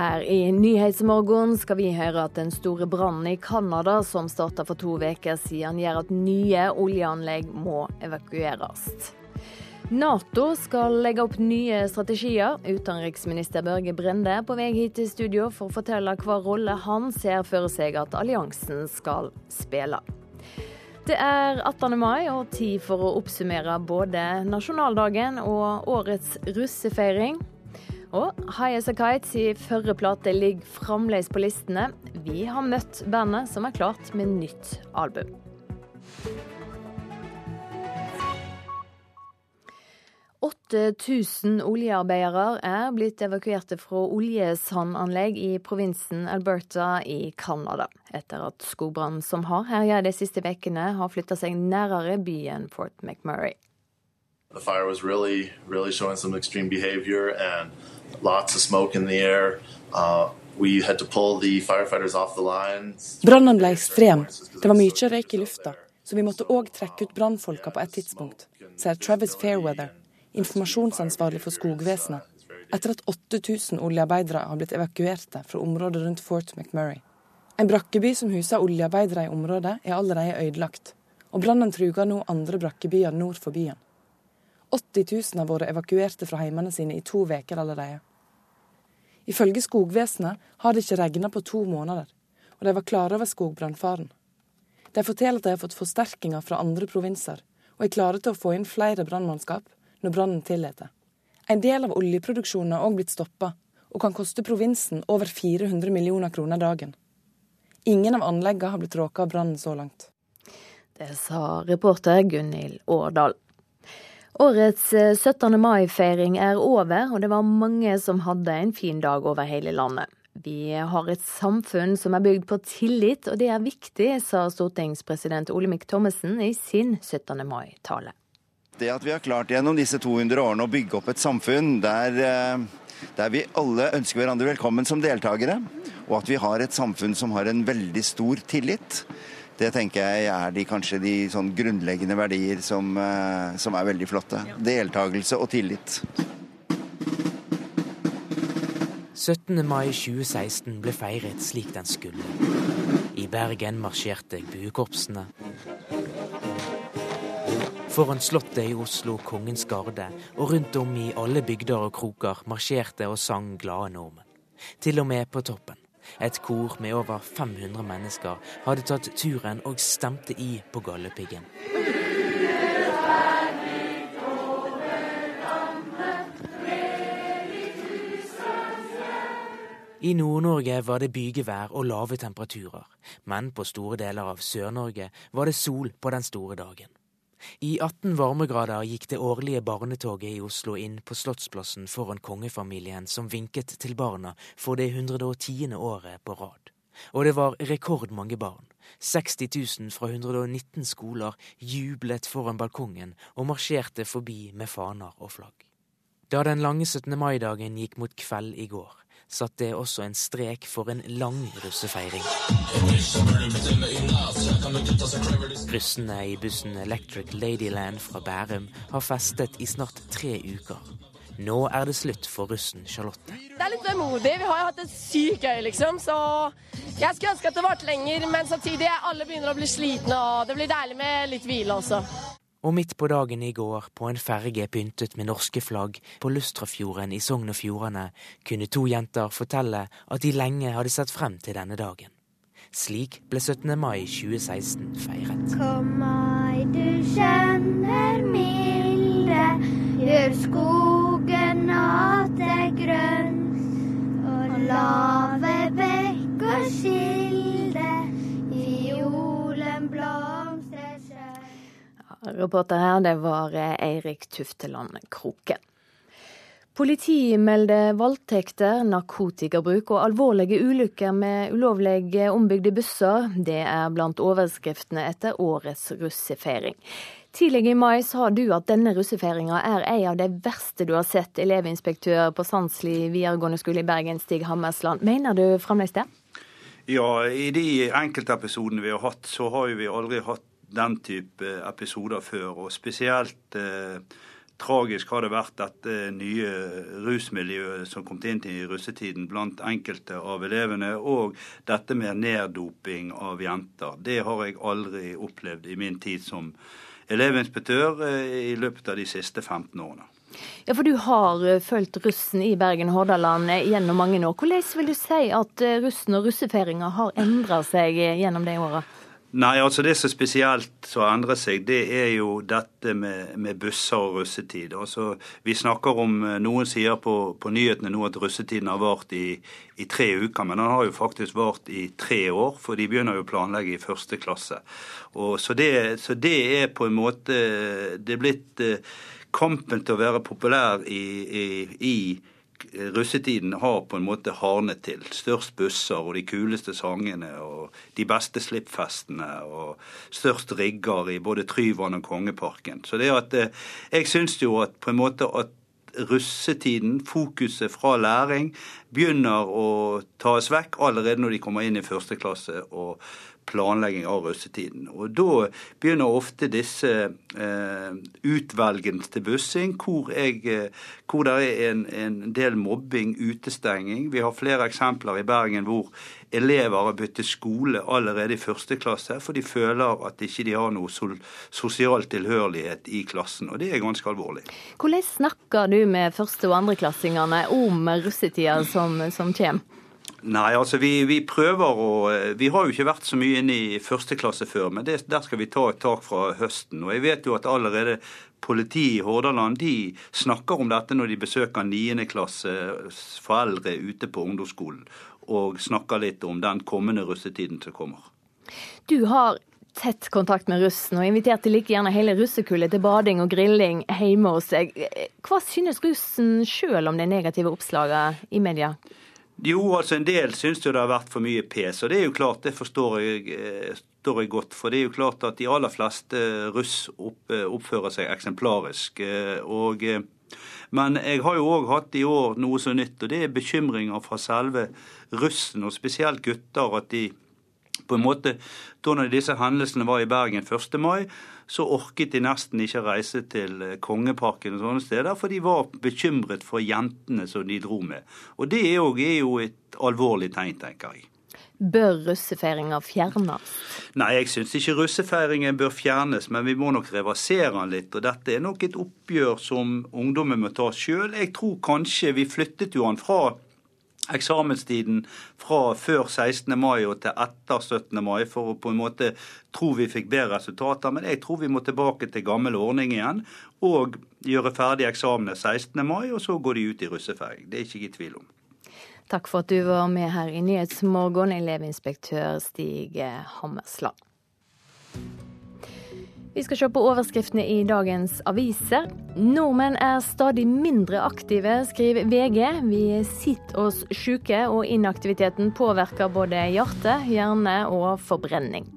Her i Nyhetsmorgen skal vi høre at den store brannen i Canada som starta for to uker siden, gjør at nye oljeanlegg må evakueres. Nato skal legge opp nye strategier. Utenriksminister Børge Brende er på vei hit til studio for å fortelle hva rolle han ser for seg at alliansen skal spille. Det er 18. mai og tid for å oppsummere både nasjonaldagen og årets russefeiring. Og High As A Kite sin førre plate ligger fremdeles på listene. Vi har møtt bandet som er klart med nytt album. Oljearbeidere er blitt evakuerte fra oljesandanlegg i provinsen Alberta i Canada, etter at skogbrannen som har herja de siste ukene, har flytta seg nærere byen Fort McMurray. The fire was really, really showing some lots of smoke in the air. Uh, we had to pull the firefighters off the lines. Brannen ble ekstrem. Det var mye røyk i lufta, så vi måtte òg trekke ut brannfolka på et tidspunkt, sier Travis Fairweather, informasjonsansvarlig for skogvesenet, etter at 8000 oljearbeidere har blitt evakuerte fra området rundt Fort McMurray. En brakkeby som huser oljearbeidere i området, er allerede ødelagt, og brannen truger nå andre brakkebyer nord for byen. 80 000 har vært evakuerte fra heimene sine i to uker allerede. Ifølge skogvesenet har det ikke regnet på to måneder, og de var klare over skogbrannfaren. De forteller at de har fått forsterkninger fra andre provinser, og er klare til å få inn flere brannmannskap når brannen tillater. En del av oljeproduksjonen har òg blitt stoppa, og kan koste provinsen over 400 millioner kroner dagen. Ingen av anleggene har blitt råka av brannen så langt. Det sa reporter Gunhild Årdal. Årets 17. Eh, mai-feiring er over, og det var mange som hadde en fin dag over hele landet. Vi har et samfunn som er bygd på tillit, og det er viktig, sa stortingspresident Olemic Thommessen i sin 17. mai-tale. Det at vi har klart gjennom disse 200 årene å bygge opp et samfunn der, eh, der vi alle ønsker hverandre velkommen som deltakere, og at vi har et samfunn som har en veldig stor tillit, det tenker jeg er de, kanskje de sånn grunnleggende verdier som, eh, som er veldig flotte. Deltakelse og tillit. 17. mai 2016 ble feiret slik den skulle. I Bergen marsjerte buekorpsene. Foran Slottet i Oslo Kongens Garde, og rundt om i alle bygder og kroker marsjerte og sang glade nordmenn. Til og med på toppen. Et kor med over 500 mennesker hadde tatt turen og stemte i på Galdhøpiggen. I Nord-Norge var det bygevær og lave temperaturer, men på store deler av Sør-Norge var det sol på den store dagen. I 18 varmegrader gikk det årlige barnetoget i Oslo inn på Slottsplassen foran kongefamilien som vinket til barna for det 110. året på rad. Og det var rekordmange barn. 60 000 fra 119 skoler jublet foran balkongen og marsjerte forbi med faner og flagg. Da den lange 17. mai-dagen gikk mot kveld i går, satt det også en strek for en lang russefeiring. Russene i bussen Electric Ladyland fra Bærum har festet i snart tre uker. Nå er det slutt for russen Charlotte. Det er litt vemodig. Vi har jo hatt det sykt gøy, liksom. Så jeg skulle ønske at det varte lenger, men samtidig alle begynner å bli slitne, og det blir deilig med litt hvile også. Og midt på dagen i går, på en ferge pyntet med norske flagg på Lustrafjorden i Sogn og Fjordane, kunne to jenter fortelle at de lenge hadde sett frem til denne dagen. Slik ble 17. mai 2016 feiret. Kom mai, du kjenner milde, gjør skogen atter grønn. Og lave bekk og kilde, blomstrer Reporter her, det var eh, Eirik Tufteland Kroken. Politiet melder voldtekter, narkotikabruk og alvorlige ulykker med ulovlig ombygde busser. Det er blant overskriftene etter årets russefeiring. Tidligere i mai sa du at denne russefeiringa er en av de verste du har sett, elevinspektør på Sandsli videregående skole i Bergen, Stig Hammersland. Mener du fremdeles det? Ja, i de enkeltepisodene vi har hatt, så har vi aldri hatt den type episoder før. Og spesielt eh, tragisk har det vært dette nye rusmiljøet som kom inn til russetiden blant enkelte av elevene, og dette med neddoping av jenter. Det har jeg aldri opplevd i min tid som elevinspektør eh, i løpet av de siste 15 årene. Ja, for Du har eh, fulgt russen i Bergen Hordaland eh, gjennom mange år. Hvordan vil du si at russen og russefeiringa har endra seg gjennom de åra? Nei, altså Det som spesielt som endrer seg, det er jo dette med, med busser og russetid. Altså, Vi snakker om eh, Noen sier på, på nyhetene nå at russetiden har vart i, i, tre uker, men den har jo faktisk vart i tre år, for de begynner jo å planlegge i første klasse. Og, så, det, så det er på en måte Det er blitt eh, kampen til å være populær i, i, i russetiden har på en måte hardnet til. Størst busser og de kuleste sangene og de beste slippfestene og størst rigger i både Tryvann og Kongeparken. Så det at eh, Jeg syns jo at på en måte at russetiden, fokuset fra læring, begynner å tas vekk allerede når de kommer inn i første klasse. og planlegging av russetiden. Og Da begynner ofte disse eh, utvelgene til bussing, hvor, jeg, eh, hvor det er en, en, del mobbing, utestenging. Vi har flere eksempler i Bergen hvor elever har byttet skole allerede i første klasse, for de føler at ikke de har noe sosial tilhørighet i klassen. Og det er ganske alvorlig. Hvordan snakker du med første- og andreklassingene om russetida som, som kommer? Nei, altså vi, vi, prøver å Vi har jo ikke vært så mye inne i første klasse før, men det, der skal vi ta et tak fra høsten. Og jeg vet jo at allerede politiet i Hordaland de snakker om dette når de besøker 9. klasse foreldre ute på ungdomsskolen, og snakker litt om den kommende russetiden som kommer. Du har tett kontakt med russen, og inviterte like gjerne hele russekullet til bading og grilling hjemme hos seg. Hva synes russen sjøl om de negative oppslagene i media? Jo, altså en del syns det har vært for mye pes, og det er jo klart, det forstår jeg, eh, forstår jeg godt. For det er jo klart at de aller fleste russ opp, eh, oppfører seg eksemplarisk. Eh, og, men jeg har jo òg hatt i år noe så nytt, og det er bekymringer fra selve russen, og spesielt gutter, at de på en måte, da disse hendelsene var i Bergen 1. mai, så orket de nesten ikke reise til eh, Kongeparken og sånne steder, for de var bekymret for jentene som de dro med. Og det er jo et alvorlig tegn, tenker jeg. Bør russefeiringa fjernes? Nei, jeg syns ikke russefeiringen bør fjernes, men vi må nok reversere den litt. Og dette er nok et oppgjør som ungdommen må ta sjøl. Jeg tror kanskje vi flyttet jo han fra eksamenstiden fra før 16. mai og til etter 17. mai for å på en måte tro vi fikk bedre resultater. Men jeg tror vi må tilbake til gammel ordning igjen og gjøre ferdig eksamene 16. mai, og så går de ut i russefeiring. Det er ikke jeg i tvil om. Takk for at du var med her i Nyhetsmorgen, elevinspektør Stig Hammersland. Vi skal se på overskriftene i dagens aviser. Nordmenn er stadig mindre aktive, skriver VG. Vi sitter oss syke, og inaktiviteten påvirker både hjerte, hjerne og forbrenning.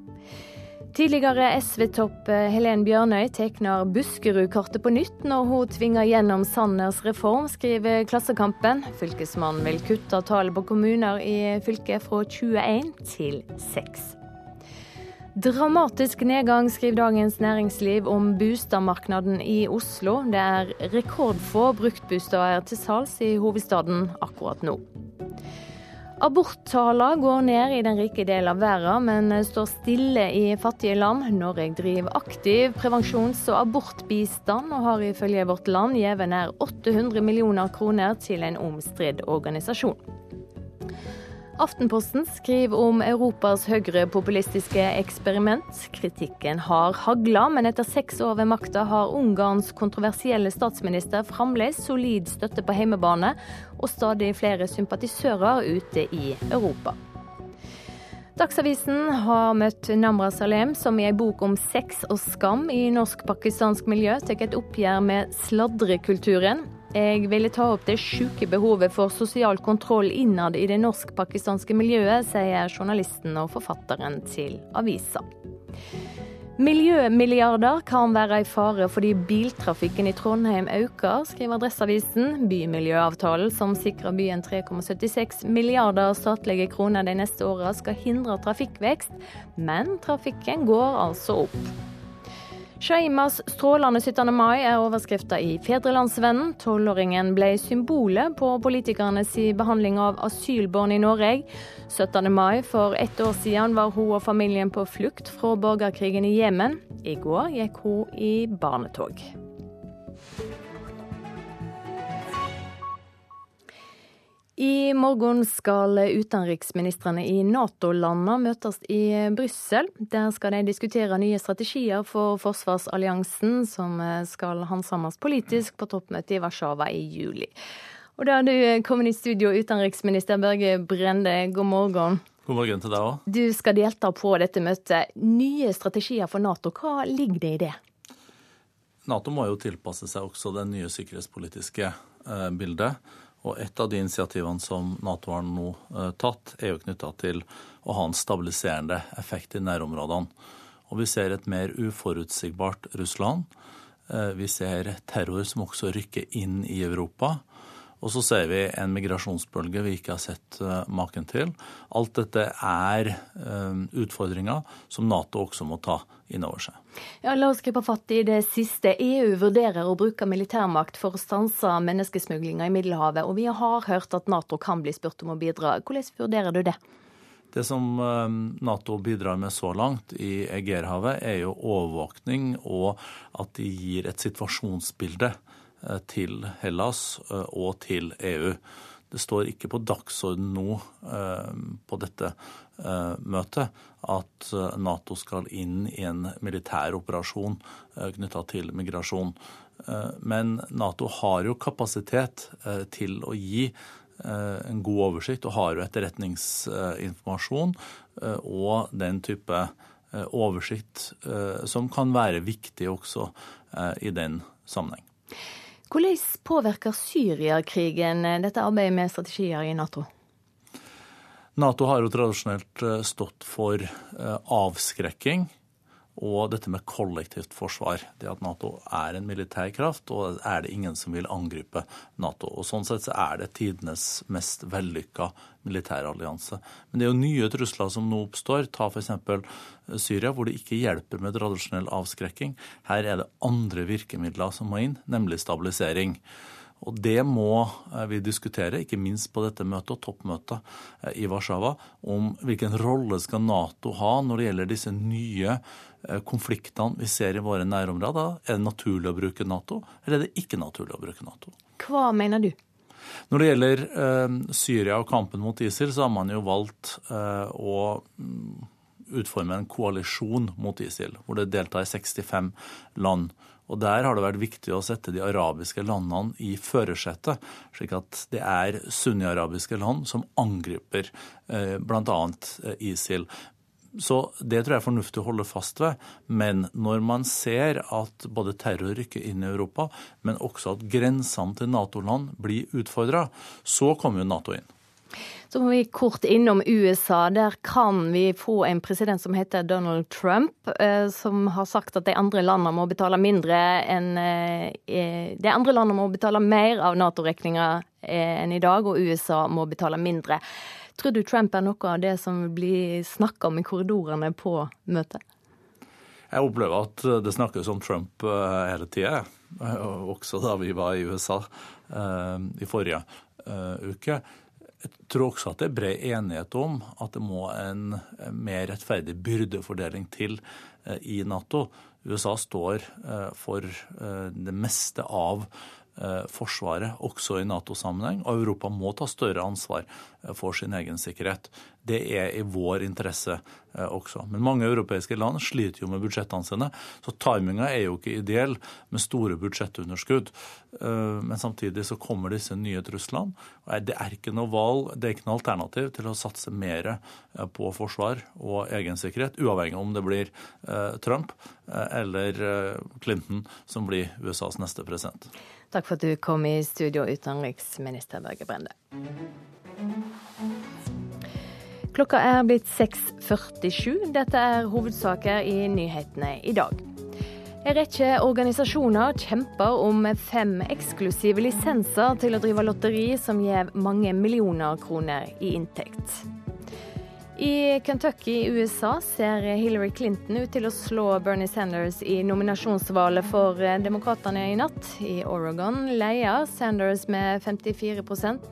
Tidligere SV-topp Helen Bjørnøy tegner Buskerud-kartet på nytt når hun tvinger gjennom Sanners reform, skriver Klassekampen. Fylkesmannen vil kutte tallet på kommuner i fylket fra 21 til 6. Dramatisk nedgang, skriver Dagens Næringsliv om boligmarkedet i Oslo. Det er rekordfå bruktboliger til salgs i hovedstaden akkurat nå. Aborttallene går ned i den rike delen av verden, men står stille i fattige land. Norge driver aktiv prevensjons- og abortbistand, og har ifølge Vårt Land gitt nær 800 millioner kroner til en omstridt organisasjon. Aftenposten skriver om Europas høyrepopulistiske eksperiment. Kritikken har hagla, men etter seks år ved makta har Ungarns kontroversielle statsminister fremdeles solid støtte på hjemmebane, og stadig flere sympatisører ute i Europa. Dagsavisen har møtt Namra Salem, som i ei bok om sex og skam i norsk-pakistansk miljø tar et oppgjør med sladrekulturen. Jeg ville ta opp det sjuke behovet for sosial kontroll innad i det norsk-pakistanske miljøet, sier journalisten og forfatteren til avisa. Miljømilliarder kan være i fare fordi biltrafikken i Trondheim øker, skriver Adresseavisen. Bymiljøavtalen, som sikrer byen 3,76 milliarder statlige kroner de neste åra, skal hindre trafikkvekst, men trafikken går altså opp. Shaimas strålende 17. mai er overskrifta i Fedrelandsvennen. Tolvåringen ble symbolet på politikernes behandling av asylbarn i Norge. 17. mai for ett år siden var hun og familien på flukt fra borgerkrigen i Jemen. I går gikk hun i barnetog. I morgen skal utenriksministrene i Nato-landene møtes i Brussel. Der skal de diskutere nye strategier for forsvarsalliansen, som skal handsames politisk på toppmøtet i Warszawa i juli. Og da er du kommet i studio, utenriksminister Børge Brende, god morgen. God morgen til deg òg. Du skal delta på dette møtet. Nye strategier for Nato, hva ligger det i det? Nato må jo tilpasse seg også det nye sikkerhetspolitiske eh, bildet. Og et av de initiativene som Nato har nå eh, tatt, er jo knytta til å ha en stabiliserende effekt i nærområdene. Og vi ser et mer uforutsigbart Russland. Eh, vi ser terror som også rykker inn i Europa. Og så ser vi en migrasjonsbølge vi ikke har sett uh, maken til. Alt dette er uh, utfordringer som Nato også må ta inn over seg. Ja, la oss gripe fatt i det siste. EU vurderer å bruke militærmakt for å stanse menneskesmuglinga i Middelhavet, og vi har hørt at Nato kan bli spurt om å bidra. Hvordan vurderer du det? Det som Nato bidrar med så langt i Egerhavet, er jo overvåkning og at de gir et situasjonsbilde Eh, til Hellas eh, og til EU. Det står ikke på dagsorden nå eh, på dette møtet at Nato skal inn i en militær operasjon knytta til migrasjon. Men Nato har jo kapasitet til å gi en god oversikt og har jo etterretningsinformasjon og den type oversikt som kan være viktig også i den sammenheng. Hvordan påvirker Syriakrigen eh, dette arbeidet med strategier i Nato? Nato har jo tradisjonelt eh, stått for eh, avskrekking og dette med kollektivt forsvar. Det at Nato er en militær kraft, og er det ingen som vil angripe Nato. Og Sånn sett så er det tidenes mest vellykka militærallianse. Men det er jo nye trusler som nå oppstår. Ta f.eks. Syria, hvor det ikke hjelper med tradisjonell avskrekking. Her er det andre virkemidler som må inn, nemlig stabilisering. Og det må eh, vi diskutere, ikke minst på dette møtet og toppmøtet eh, i Warszawa, om hvilken rolle skal Nato ha når det gjelder disse nye eh, konfliktene vi ser i våre nærområder. Er det naturlig å bruke Nato, eller er det ikke naturlig å bruke Nato? Hva mener du? Når det gjelder eh, Syria og kampen mot ISIL, så har man jo valgt eh, å mm, utforme en koalisjon mot ISIL, hvor det deltar 65 land. Og Der har det vært viktig å sette de arabiske landene i førersetet, slik at det er sunni-arabiske land som angriper eh, bl.a. Eh, ISIL. Så det tror jeg er fornuftig å holde fast ved. Men når man ser at både terror rykker inn i Europa, men også at grensene til Nato-land blir utfordra, så kommer jo Nato inn. Så må vi kort innom USA. Der kan vi få en president som heter Donald Trump, eh, som har sagt at de andre landene må betale mindre enn eh, eh, De andre landene må betale mer av Nato-regninga enn i dag, og USA må betale mindre. Tror du Trump er noe av det som blir snakka om i korridorene på møtet? Jeg opplever at det snakkes om Trump hele tida, også da vi var i USA i forrige uke. Jeg tror også at det er bred enighet om at det må en mer rettferdig byrdefordeling til eh, i Nato. USA står eh, for eh, det meste av Forsvaret, også i Nato-sammenheng. Og Europa må ta større ansvar for sin egen sikkerhet. Det er i vår interesse eh, også. Men mange europeiske land sliter jo med budsjettene sine, så timinga er jo ikke ideell med store budsjettunderskudd. Eh, men samtidig så kommer disse nye truslene. Det er ikke noe valg, det er ikke noe alternativ til å satse mer eh, på forsvar og egen sikkerhet, uavhengig om det blir Trump eller Clinton som blir USAs neste president. Takk for at du kom i studio, utenriksminister Børge Brende. Klokka er blitt 6.47. Dette er hovedsaker i nyhetene i dag. En rekke organisasjoner kjemper om fem eksklusive lisenser til å drive lotteri som gir mange millioner kroner i inntekt. I Kentucky i USA ser Hillary Clinton ut til å slå Bernie Sanders i nominasjonsvalget for demokratene i natt. I Oregon leier Sanders med 54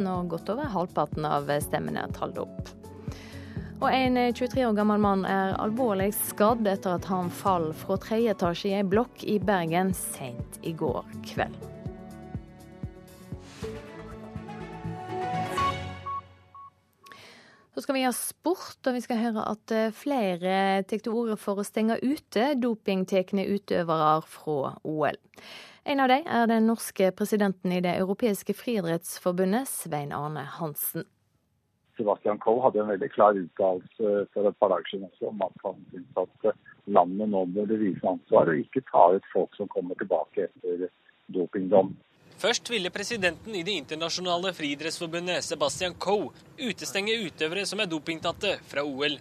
når godt over halvparten av stemmene er talt opp. Og en 23 år gammel mann er alvorlig skadd etter at han falt fra tredje etasje i ei blokk i Bergen sent i går kveld. Så skal vi ha sport, og vi skal høre at eh, flere tar til orde for å stenge ute dopingtekne utøvere fra OL. En av dem er den norske presidenten i Det europeiske friidrettsforbundet, Svein Arne Hansen. Sebastian Coe hadde en veldig klar uttalelse for et par dager siden også om at han syntes at landet nå burde vise ansvar og ikke ta ut folk som kommer tilbake etter dopingdom. Først ville presidenten i Det internasjonale friidrettsforbundet, Sebastian Coe, utestenge utøvere som er dopingtatte, fra OL.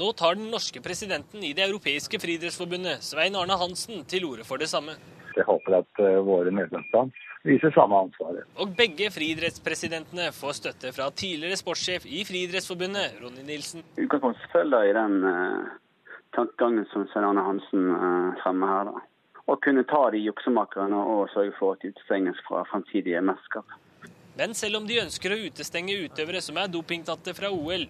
Nå tar den norske presidenten i Det europeiske friidrettsforbundet, Svein Arne Hansen, til orde for det samme. Jeg håper at uh, våre medlemsland viser samme ansvar. Og begge friidrettspresidentene får støtte fra tidligere sportssjef i Friidrettsforbundet, Ronny Nilsen. Utgangspunktet følger i den uh, tankegangen som Svein Arne Hansen uh, fremmer her. da og kunne ta de juksemakerne og sørge for at de utestenges fra fremtidige mesterskap. Men selv om de ønsker å utestenge utøvere som er dopingtatte fra OL,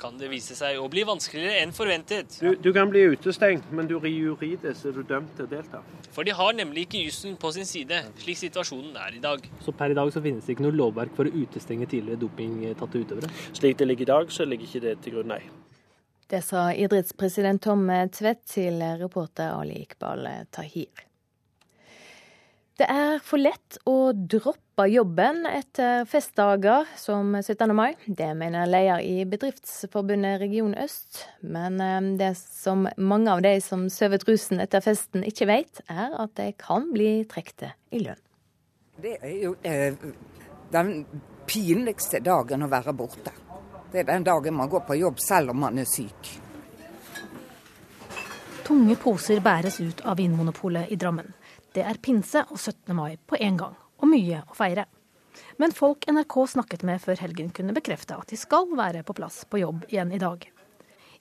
kan det vise seg å bli vanskeligere enn forventet. Du, du kan bli utestengt, men du juridisk er du dømt til å delta. For de har nemlig ikke jussen på sin side, slik situasjonen er i dag. Så per i dag så finnes det ikke noe lovverk for å utestenge tidligere dopingtatte utøvere? Slik det ligger i dag, så ligger ikke det til grunn, nei. Det sa idrettspresident Tom Tvedt til reporter Ali Iqbal Tahir. Det er for lett å droppe jobben etter festdager som 17. mai. Det mener leder i Bedriftsforbundet Region Øst. Men eh, det som mange av de som sover rusen etter festen ikke vet, er at de kan bli trukket i lønn. Det er jo eh, den pinligste dagen å være borte. Det er den dagen man går på jobb selv om man er syk. Tunge poser bæres ut av Vinmonopolet i Drammen. Det er pinse og 17. mai på én gang, og mye å feire. Men folk NRK snakket med før helgen kunne bekrefte at de skal være på plass på jobb igjen i dag.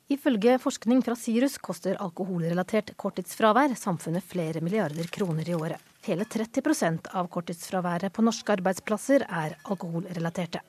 Ifølge forskning fra Sirus koster alkoholrelatert korttidsfravær samfunnet flere milliarder kroner i året. Hele 30% av korttidsfraværet på norske arbeidsplasser er alkoholrelaterte.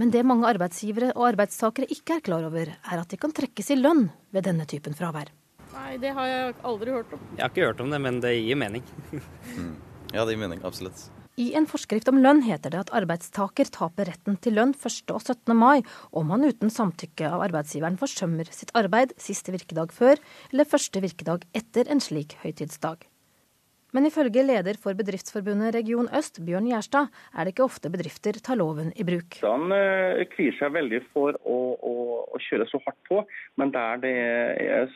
Men det mange arbeidsgivere og arbeidstakere ikke er klar over, er at de kan trekkes i lønn ved denne typen fravær. Nei, det har jeg aldri hørt om. Jeg har ikke hørt om det, men det gir mening. mm. Ja, det gir mening, absolutt. I en forskrift om lønn heter det at arbeidstaker taper retten til lønn 1. og 17. mai om han uten samtykke av arbeidsgiveren forsømmer sitt arbeid siste virkedag før eller første virkedag etter en slik høytidsdag. Men ifølge leder for Bedriftsforbundet Region Øst, Bjørn Gjerstad, er det ikke ofte bedrifter tar loven i bruk. Han eh, kvier seg veldig for å, å, å, kjøre så hardt på, men der det er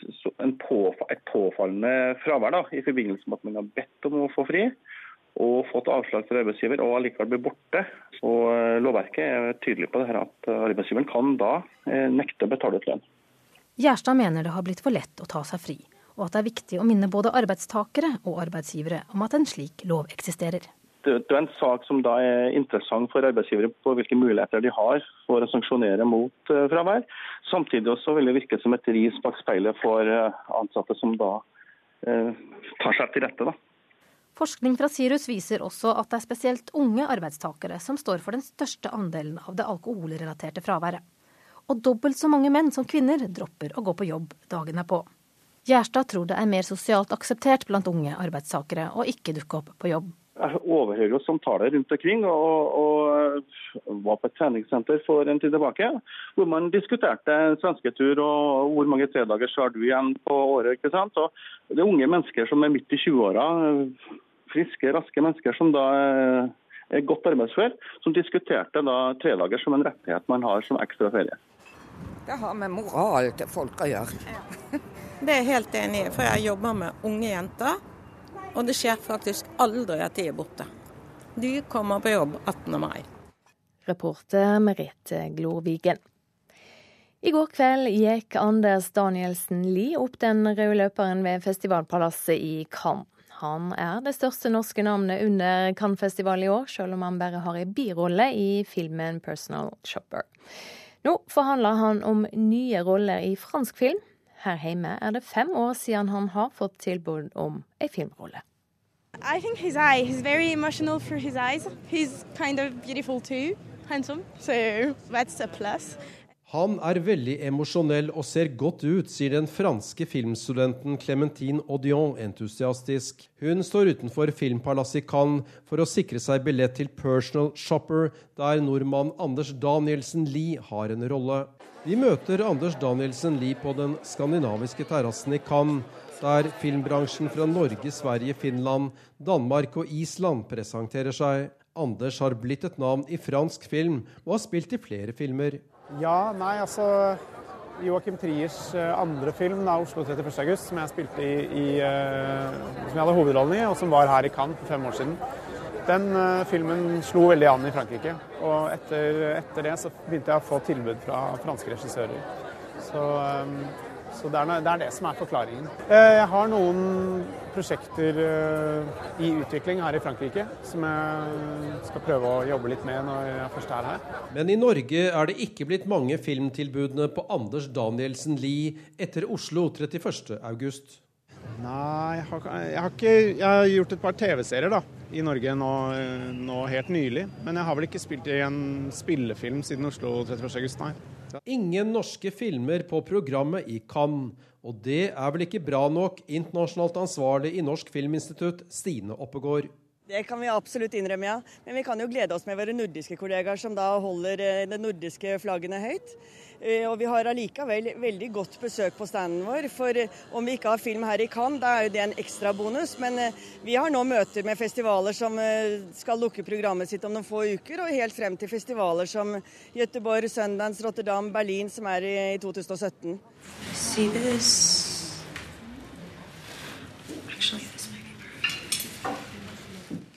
på, et påfallende fravær da, i forbindelse med at man har bedt om å få fri og fått avslag fra arbeidsgiver og allikevel blir borte. Og eh, Lovverket er tydelig på det her at arbeidsgiveren kan da eh, nekte å betale ut lønn. Gjerstad mener det har blitt for lett å ta seg fri og at det er viktig å minne både arbeidstakere og arbeidsgivere om at en slik lov eksisterer. Det er en sak som da er interessant for arbeidsgivere på hvilke muligheter de har for å sanksjonere mot eh, fravær. Samtidig også vil det virke som et ris bak speilet for eh, ansatte som da eh, tar seg til rette. Da. Forskning fra Sirus viser også at det er spesielt unge arbeidstakere som står for den største andelen av det alkoholrelaterte fraværet. Og dobbelt så mange menn som kvinner dropper å gå på jobb dagen er på. Gjerstad tror det er mer sosialt akseptert blant unge arbeidstakere å ikke dukke opp på jobb. Jeg overhører jo samtaler rundt omkring, og, og var på et treningssenter for en tid tilbake. Hvor man diskuterte svensketur og hvor mange tredagers har du igjen på året. ikke sant? Og det er unge mennesker som er midt i 20-åra, friske, raske mennesker som da er godt arbeidsfør, som diskuterte da tredager som en rettighet man har som ekstra ferie. Det har med moral til folk å gjøre. Det er jeg helt enig i, for jeg jobber med unge jenter. Og det skjer faktisk aldri at de er borte. De kommer på jobb 18. mai. Reporter Merete Glorvigen. I går kveld gikk Anders Danielsen Lie opp den røde løperen ved festivalpalasset i Cannes. Han er det største norske navnet under Cannes-festivalen i år, selv om han bare har en birolle i filmen 'Personal Shopper'. Nå forhandler han om nye roller i fransk film. Her hjemme er det fem år siden han har fått tilbud om ei filmrolle. I think his eye, he's very emotional for his eyes. He's kind of beautiful too, handsome, so that's a plus. Han er veldig emosjonell og ser godt ut, sier den franske filmstudenten Clementine Audion entusiastisk. Hun står utenfor Filmpalasset i Cannes for å sikre seg billett til Personal Shopper, der nordmann Anders Danielsen Lie har en rolle. Vi møter Anders Danielsen Lie på den skandinaviske terrassen i Cannes, der filmbransjen fra Norge, Sverige, Finland, Danmark og Island presenterer seg. Anders har blitt et navn i fransk film og har spilt i flere filmer. Ja, nei, altså Joakim Triers eh, andre film, da, 'Oslo 31. august', som jeg spilte i, i uh, som jeg hadde hovedrollen i, og som var her i Cannes for fem år siden. Den uh, filmen slo veldig an i Frankrike. Og etter, etter, det så begynte jeg å få tilbud fra franske regissører. Så um, så det er, det er, det som er forklaringen. Eh, jeg har noen prosjekter eh, i utvikling her i Frankrike som jeg skal prøve å jobbe litt med når jeg først er her. Men i Norge er det ikke blitt mange filmtilbudene på Anders Danielsen Lie etter Oslo 31.8. Nei, jeg har, jeg har, ikke Jeg har gjort et par TV-serier da, i Norge nå, nå, helt nylig. Men jeg har vel ikke spilt i en spillefilm siden Oslo 31.8, nei. Ingen norske filmer på programmet i Cannes. Og det er vel ikke bra nok, internasjonalt ansvarlig i Norsk Filminstitutt, Stine Oppegård. Det kan vi absolutt innrømme, ja. Men vi kan jo glede oss med våre nordiske kollegaer som da holder eh, de nordiske flaggene høyt. Eh, og vi har allikevel veldig godt besøk på standen vår. For eh, om vi ikke har film her i Cannes, da er jo det en ekstra bonus. Men vi har nå møter med festivaler som skal lukke programmet sitt om noen få uker, og helt frem til festivaler som Göteborg, Sundance, Rotterdam, Berlin, som er i 2017. See this.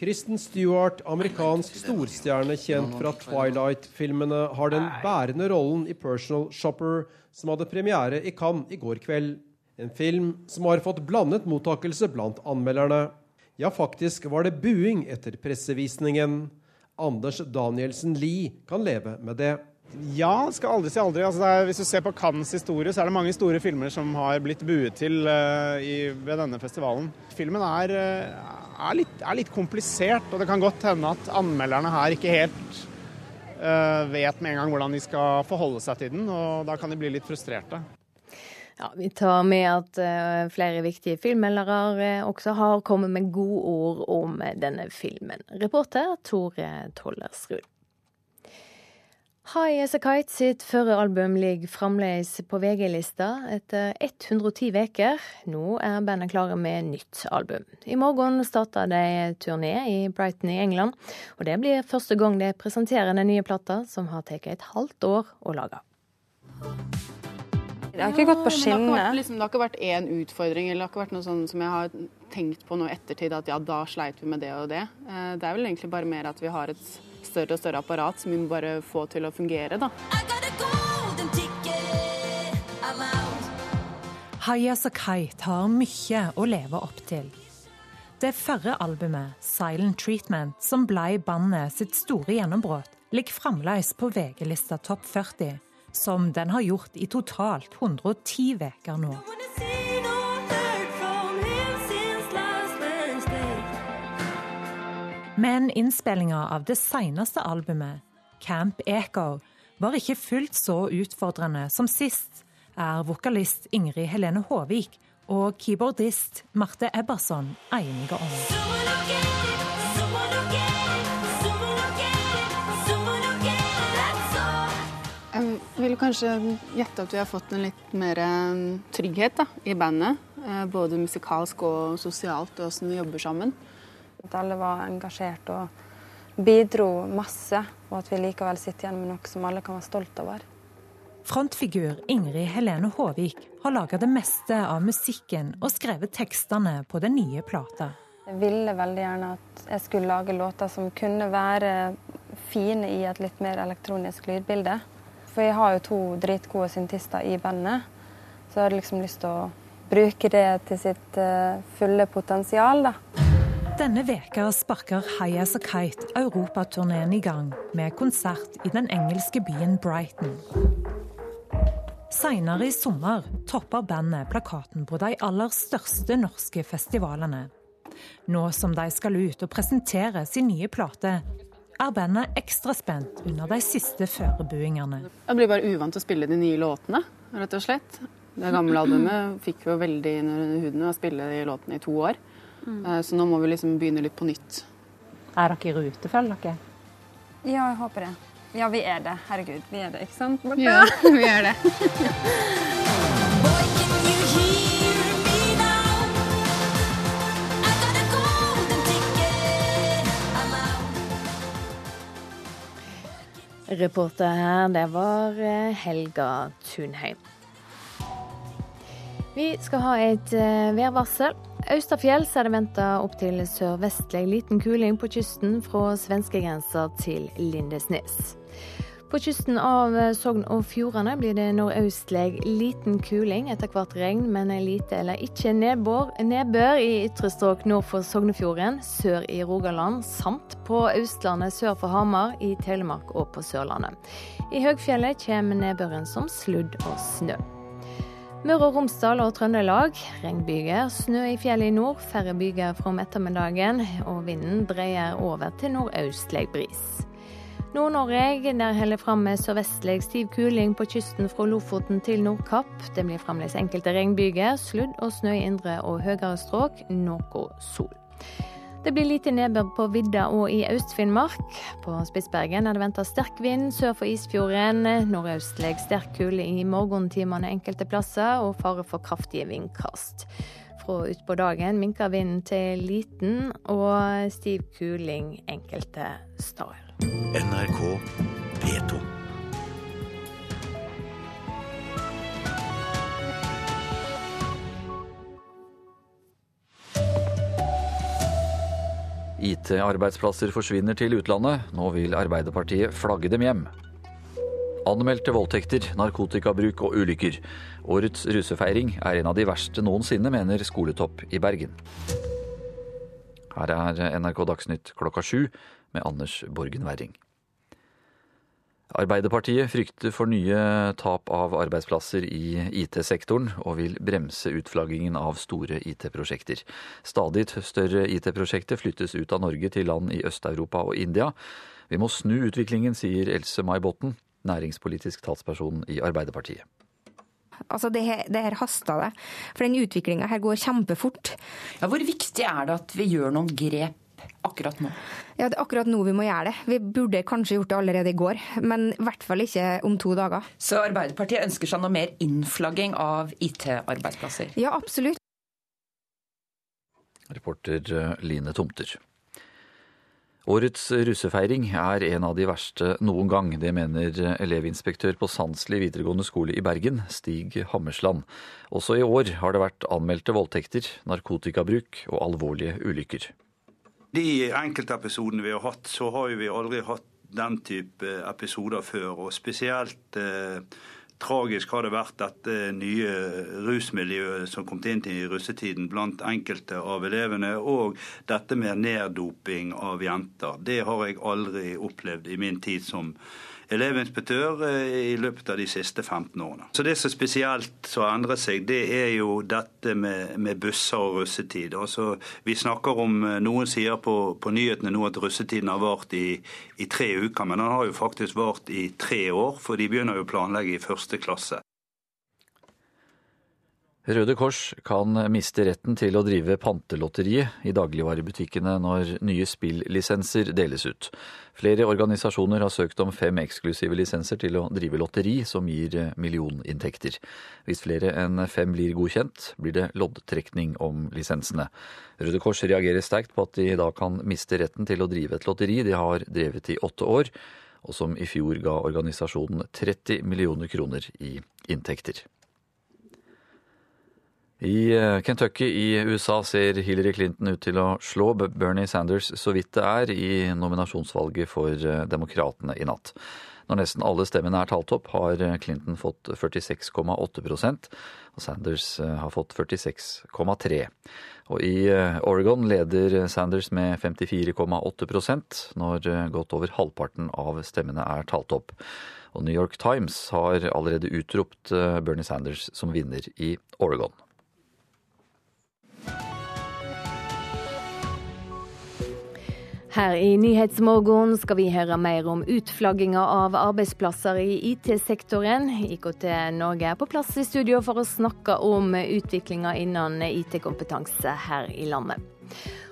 Kristen Stewart, amerikansk storstjerne kjent fra Twilight-filmene, har den bærende rollen i Personal Shopper, som hadde premiere i Cannes i går kveld. En film som har fått blandet mottakelse blant anmelderne. Ja, faktisk var det buing etter pressevisningen. Anders Danielsen Lie kan leve med det. Ja, skal aldri si aldri. Altså er, hvis du ser på Cannes historie, så er det mange store filmer som har blitt buet til uh, i, ved denne festivalen. Filmen er, uh, er, litt, er, litt, komplisert, og det kan godt hende at anmelderne her ikke helt uh, vet med en gang hvordan de skal forholde seg til den, og da kan de bli litt frustrerte. Ja, Vi tar med at flere viktige filmmeldere også har kommet med gode ord om denne filmen. Reporter Tore Tollersrud. High As A Kite sitt førre album ligger fremdeles på VG-lista etter 110 uker. Nå er bandet klare med nytt album. I morgen starter de turné i Brighton i England, og det blir første gang de presenterer den nye plata, som har tatt et halvt år å lage. Det har ikke gått på skinnene. Det, liksom, det, har ikke vært én utfordring, eller det har ikke vært noe sånn som jeg har tenkt på nå i ettertid, at ja, da sleit vi med det og det. Eh, det er vel egentlig bare mer at vi har et større og større apparat som vi må bare få til å fungere, da. Haya Sakai tar mye å leve opp til. Det førre albumet, 'Silent Treatment', som ble bandet sitt store gjennombrudd, ligger fremdeles på VG-lista Topp 40, som den har gjort i totalt 110 uker nå. Men innspillinga av det seneste albumet, Camp Echo, var ikke fullt så utfordrende som sist, er vokalist Ingrid Helene Håvik og keyboardist Marte Ebberson enige om. Jeg vil kanskje gjette at vi har fått en litt mer eh, trygghet da, i bandet. Eh, både musikalsk og sosialt, og åssen vi jobber sammen. At alle var engasjert og bidro masse, og at vi likevel sitter igjen med noe som alle kan være stolt over. Frontfigur Ingrid Helene Håvik har laga det meste av musikken og skrevet tekstene på den nye plata. Jeg ville veldig gjerne at jeg skulle lage låter som kunne være fine i et litt mer elektronisk lydbilde. For jeg har jo to dritgode syntister i bandet, så jeg hadde liksom lyst til å bruke det til sitt eh, fulle potensial, da. Denne veka sparker High As A Kite europaturneen i gang med konsert i den engelske byen Brighton. Seinere i sommer topper bandet plakaten på de aller største norske festivalene. Nå som de skal ut og presentere sin nye plate, er bandet ekstra spent under de siste førebuingene. Jeg blir bare uvant til å spille de nye låtene, rett og slett. Det gamle albumet fikk jo veldig under huden å spille de låtene i to år. Eh, Så nå må vi liksom begynne litt på nytt. Er dere i rute, føler dere? Ja, jeg håper det. Ja, vi er det. Herregud, vi er det, ikke sant? Martha? Ja, vi er det. Reporter her, det var eh, Helga Tunheim. Vi skal ha et eh, værvarsel. Austafjells er det venta opptil sørvestlig liten kuling på kysten fra svenskegrensa til Lindesnes. På kysten av Sogn og Fjordane blir det nordøstlig liten kuling, etter hvert regn, men lite eller ikke nedbør, nedbør i ytre strøk nord for Sognefjorden, sør i Rogaland, samt på Østlandet sør for Hamar, i Telemark og på Sørlandet. I høgfjellet kommer nedbøren som sludd og snø. Møre og Romsdal og Trøndelag regnbyger. Snø i fjellet i nord, færre byger fra om ettermiddagen, og vinden dreier over til nordøstlig bris. Nord-Norge der holder fram med sørvestlig stiv kuling på kysten fra Lofoten til Nordkapp. Det blir fremdeles enkelte regnbyger, sludd og snø i indre og høyere strøk, noe sol. Det blir lite nedbør på vidda og i Øst-Finnmark. På Spitsbergen er det venta sterk vind sør for Isfjorden. Nordøstlig sterk kulde i morgentimene enkelte plasser, og fare for kraftige vindkast. Fra utpå dagen minker vinden til liten og stiv kuling enkelte steder. NRK P2. IT-arbeidsplasser forsvinner til utlandet. Nå vil Arbeiderpartiet flagge dem hjem. Anmeldte voldtekter, narkotikabruk og ulykker. Årets russefeiring er en av de verste noensinne, mener skoletopp i Bergen. Her er NRK Dagsnytt klokka sju med Anders Borgen Werring. Arbeiderpartiet frykter for nye tap av arbeidsplasser i IT-sektoren, og vil bremse utflaggingen av store IT-prosjekter. Stadig større IT-prosjekter flyttes ut av Norge til land i Øst-Europa og India. Vi må snu utviklingen, sier Else May Botten, næringspolitisk talsperson i Arbeiderpartiet. Altså det, her, det her haster det. For den utviklinga her går kjempefort. Ja, hvor viktig er det at vi gjør noen grep akkurat nå? Ja, det er akkurat nå vi må gjøre det. Vi burde kanskje gjort det allerede i går, men i hvert fall ikke om to dager. Så Arbeiderpartiet ønsker seg noe mer innflagging av IT-arbeidsplasser? Ja, absolutt. Reporter eh, Line Tomter. Årets russefeiring er en av de verste noen gang. Det mener elevinspektør på Sandsli videregående skole i Bergen, Stig Hammersland. Også i år har det vært anmeldte voldtekter, narkotikabruk og alvorlige ulykker. De enkeltepisodene vi har hatt, så har vi aldri hatt den type episoder før. Og spesielt eh, tragisk har det vært dette nye rusmiljøet som kom inn i russetiden blant enkelte av elevene, og dette med neddoping av jenter. Det har jeg aldri opplevd i min tid som elevinspektør i løpet av de siste 15 årene. Så Det som spesielt har endret seg, det er jo dette med, med busser og russetid. Altså, vi snakker om, Noen sier på, på nyhetene nå at russetiden har vart i, i tre uker, men den har jo faktisk vart i tre år, for de begynner jo å planlegge i første klasse. Røde Kors kan miste retten til å drive pantelotteriet i dagligvarebutikkene når nye spillisenser deles ut. Flere organisasjoner har søkt om fem eksklusive lisenser til å drive lotteri som gir millioninntekter. Hvis flere enn fem blir godkjent, blir det loddtrekning om lisensene. Røde Kors reagerer sterkt på at de da kan miste retten til å drive et lotteri de har drevet i åtte år, og som i fjor ga organisasjonen 30 millioner kroner i inntekter. I Kentucky i USA ser Hillary Clinton ut til å slå Bernie Sanders så vidt det er i nominasjonsvalget for Demokratene i natt. Når nesten alle stemmene er talt opp, har Clinton fått 46,8% og Sanders eh, har fått 46,3. Og i eh, Oregon leder Sanders med 54,8% når eh, godt over halvparten av stemmene er talt opp. Og New York Times har allerede utropt Bernie Sanders som vinner i Oregon. Her i Nyhetsmorgen skal vi høre mer om utflagginga av arbeidsplasser i IT-sektoren. IKT Norge er på plass i studio for å snakke om utviklinga innen IT-kompetanse her i landet.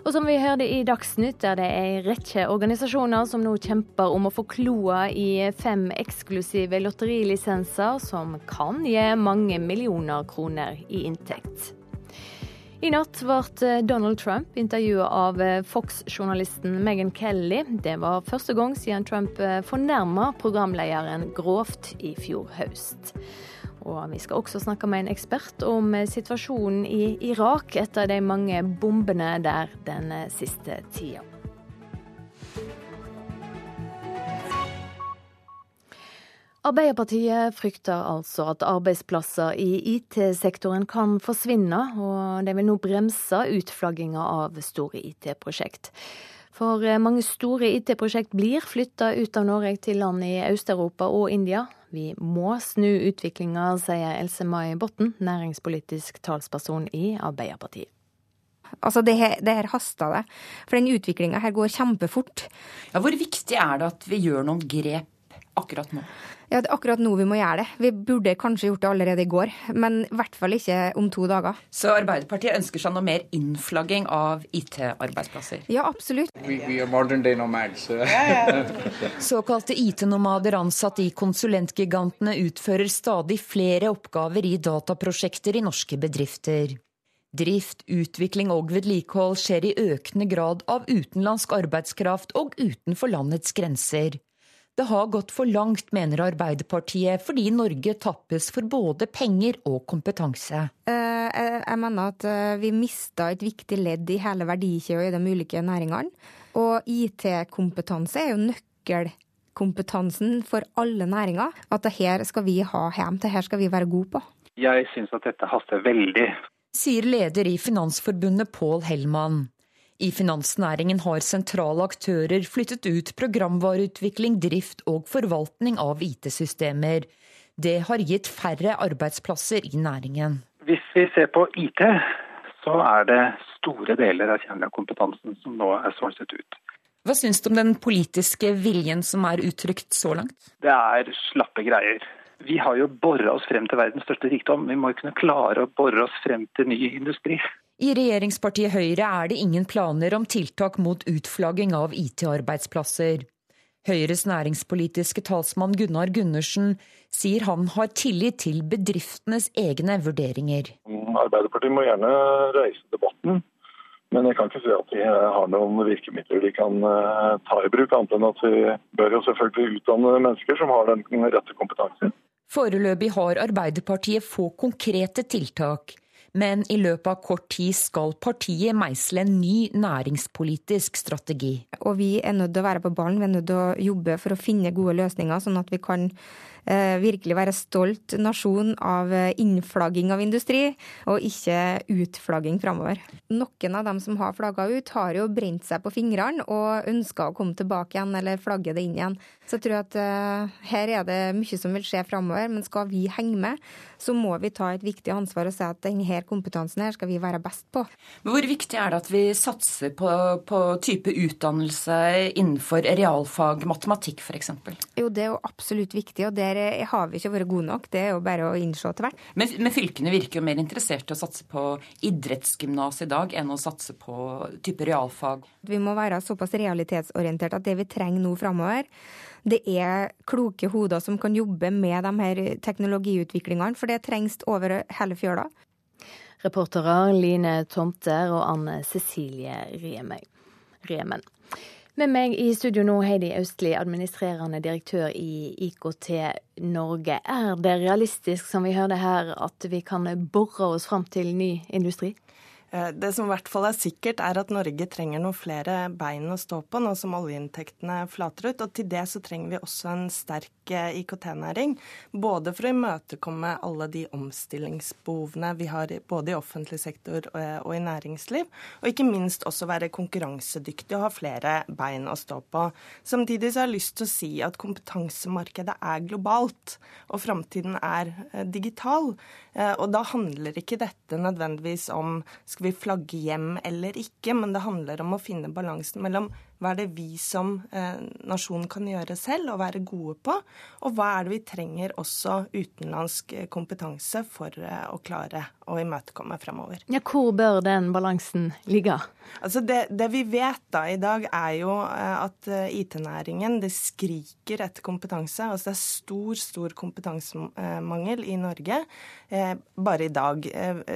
Og som vi hørte i Dagsnytt, er det ei rekke organisasjoner som nå kjemper om å få kloa i fem eksklusive lotterilisenser som kan gi mange millioner kroner i inntekt. I natt ble Donald Trump intervjua av eh, Fox-journalisten Meghan Kelly. Det var første gang siden Trump eh, fornærma programlederen grovt i fjor høst. Og vi skal også snakke med en ekspert om eh, situasjonen i Irak etter de mange bombene der den siste tida. Arbeiderpartiet frykter altså at arbeidsplasser i IT-sektoren kan forsvinne, og de vil nå bremse utflagginga av store IT-prosjekt. For eh, mange store IT-prosjekt blir flytta ut av Norge til land i Øst-Europa og India. Vi må snu utviklinga, sier Else Mai Botten, næringspolitisk talsperson i Arbeiderpartiet. Altså, det her, det her haster det. For den utviklinga her går kjempefort. Ja, hvor viktig er det at vi gjør noen grep akkurat nå? Ja, det er akkurat nå vi må gjøre det. Vi burde kanskje gjort det allerede i går, men i hvert fall ikke om to dager. Så Arbeiderpartiet ønsker seg noe mer innflagging av IT-arbeidsplasser? Ja, absolutt. We, we nomads, so. Såkalte IT-nomader ansatt i konsulentgigantene utfører stadig flere oppgaver i dataprosjekter i norske bedrifter. Drift, utvikling og vedlikehold skjer i økende grad av utenlandsk arbeidskraft og utenfor landets grenser. Det har gått for langt, mener Arbeiderpartiet, fordi Norge tappes for både penger og kompetanse. Eh, jeg mener at eh, vi mista et viktig ledd i hele verdikjeden i de ulike næringene. Og IT-kompetanse er jo nøkkelkompetansen for alle næringer. At det her skal vi ha hjem, det her skal vi være gode på. Jeg syns at dette haster veldig. Sier leder i Finansforbundet Pål Hellmann. I finansnæringen har sentrale aktører flyttet ut programvareutvikling, drift og forvaltning av IT-systemer. Det har gitt færre arbeidsplasser i næringen. Hvis vi ser på IT, så er det store deler av kjernekompetansen som nå er sourcet ut. Hva syns du om den politiske viljen som er uttrykt så langt? Det er slappe greier. Vi har jo bora oss frem til verdens største rikdom. Vi må jo kunne klare å bore oss frem til ny industri. I regjeringspartiet Høyre er det ingen planer om tiltak mot utflagging av IT-arbeidsplasser. Høyres næringspolitiske talsmann Gunnar Gundersen sier han har tillit til bedriftenes egne vurderinger. Arbeiderpartiet må gjerne reise debatten, men jeg kan ikke si at vi har noen virkemidler vi kan eh, ta i bruk, annet enn at vi bør jo selvfølgelig utdanne mennesker som har den rette kompetansen. Foreløpig har Arbeiderpartiet få konkrete tiltak. Men i løpet av kort tid skal partiet meisle en ny næringspolitisk strategi. Og vi er nødt til å være på ballen, vi er nødt til å jobbe for å finne gode løsninger, sånn at vi kan virkelig være stolt nasjon av eh, innflagging av industri, og ikke utflagging framover. Noen av dem som har flagga ut, har jo brent seg på fingrene og ønska å komme tilbake igjen eller flagge det inn igjen. Så jeg tror at uh, her er det mye som vil skje framover, men skal vi henge med, så må vi ta et viktig ansvar og si at denne kompetansen her skal vi være best på. Men Hvor viktig er det at vi satser på, på type utdannelse innenfor realfag, matematikk f.eks.? Jo, det er jo absolutt viktig. og det der har vi ikke vært gode nok. Det er jo bare å innse til hvert. Men, men, fylkene virker jo mer interessert i å satse på idrettsgymnas i dag enn å satse på type realfag. Vi må være såpass realitetsorientert at det vi trenger nå framover, det er kloke hoder som kan jobbe med de her teknologiutviklingene, for det trengs over hele fjøla. Reportere Line Tomter og Anne Cecilie Remen. Med meg i studio nå, Heidi Austli, administrerende direktør i IKT Norge. Er det realistisk, som vi hørte her, at vi kan bore oss fram til ny industri? Eh, det som i hvert fall er sikkert, er at Norge trenger noen flere bein å stå på nå som oljeinntektene flater ut. Og til det så trenger vi også en sterk eh, IKT-næring. Både for å imøtekomme alle de omstillingsbehovene vi har både i offentlig sektor eh, og i næringsliv. Og ikke minst også være konkurransedyktig og ha flere bein å stå på. Samtidig så har jeg lyst til å si at kompetansemarkedet er globalt, og framtiden er digital. Og da handler ikke dette nødvendigvis om skal vi flagge hjem eller ikke, men det handler om å finne balansen mellom hva er det vi som eh, nasjon kan gjøre selv og være gode på, og hva er det vi trenger også utenlandsk eh, kompetanse for eh, å klare å imøtekomme fremover. Ja, hvor bør den balansen ligge? Altså det, det, vi vet da i dag, er jo at IT-næringen det skriker etter kompetanse. Altså det er stor, stor kompetansemangel i Norge eh, bare i dag.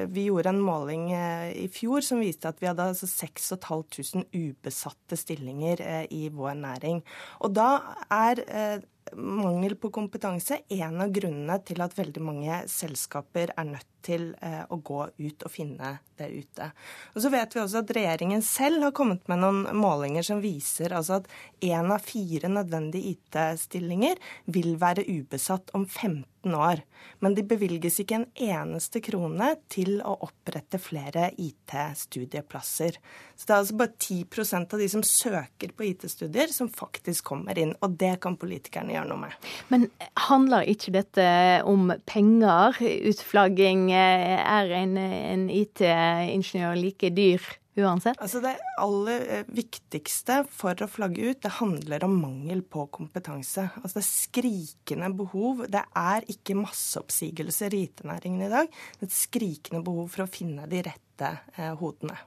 Vi gjorde en måling i fjor som viste at vi hadde altså 6500 ubesatte stillinger endringer eh, i vår næring. Og da er eh, mangel på kompetanse en av grunnene til at veldig mange selskaper er nødt til eh, å gå ut og finne det ute. Og så vet vi også at regjeringen selv har kommet med noen målinger som viser altså at én av fire nødvendige IT-stillinger vil være ubesatt om 15 år. Men de bevilges ikke en eneste krone til å opprette flere IT-studieplasser. Så det er altså bare 10% av de som søker på IT-studier, som faktisk kommer inn. Og det kan politikerne gjøre noe med. Men handler ikke dette om penger? Utflagging er en, en IT-ingeniør like dyr uansett? Altså Det aller eh, viktigste for å flagge ut, det handler om mangel på kompetanse. Altså Det er skrikende behov. Det er ikke masseoppsigelser i IT-næringen i dag. Det er et skrikende behov for å finne de rette eh, hodene.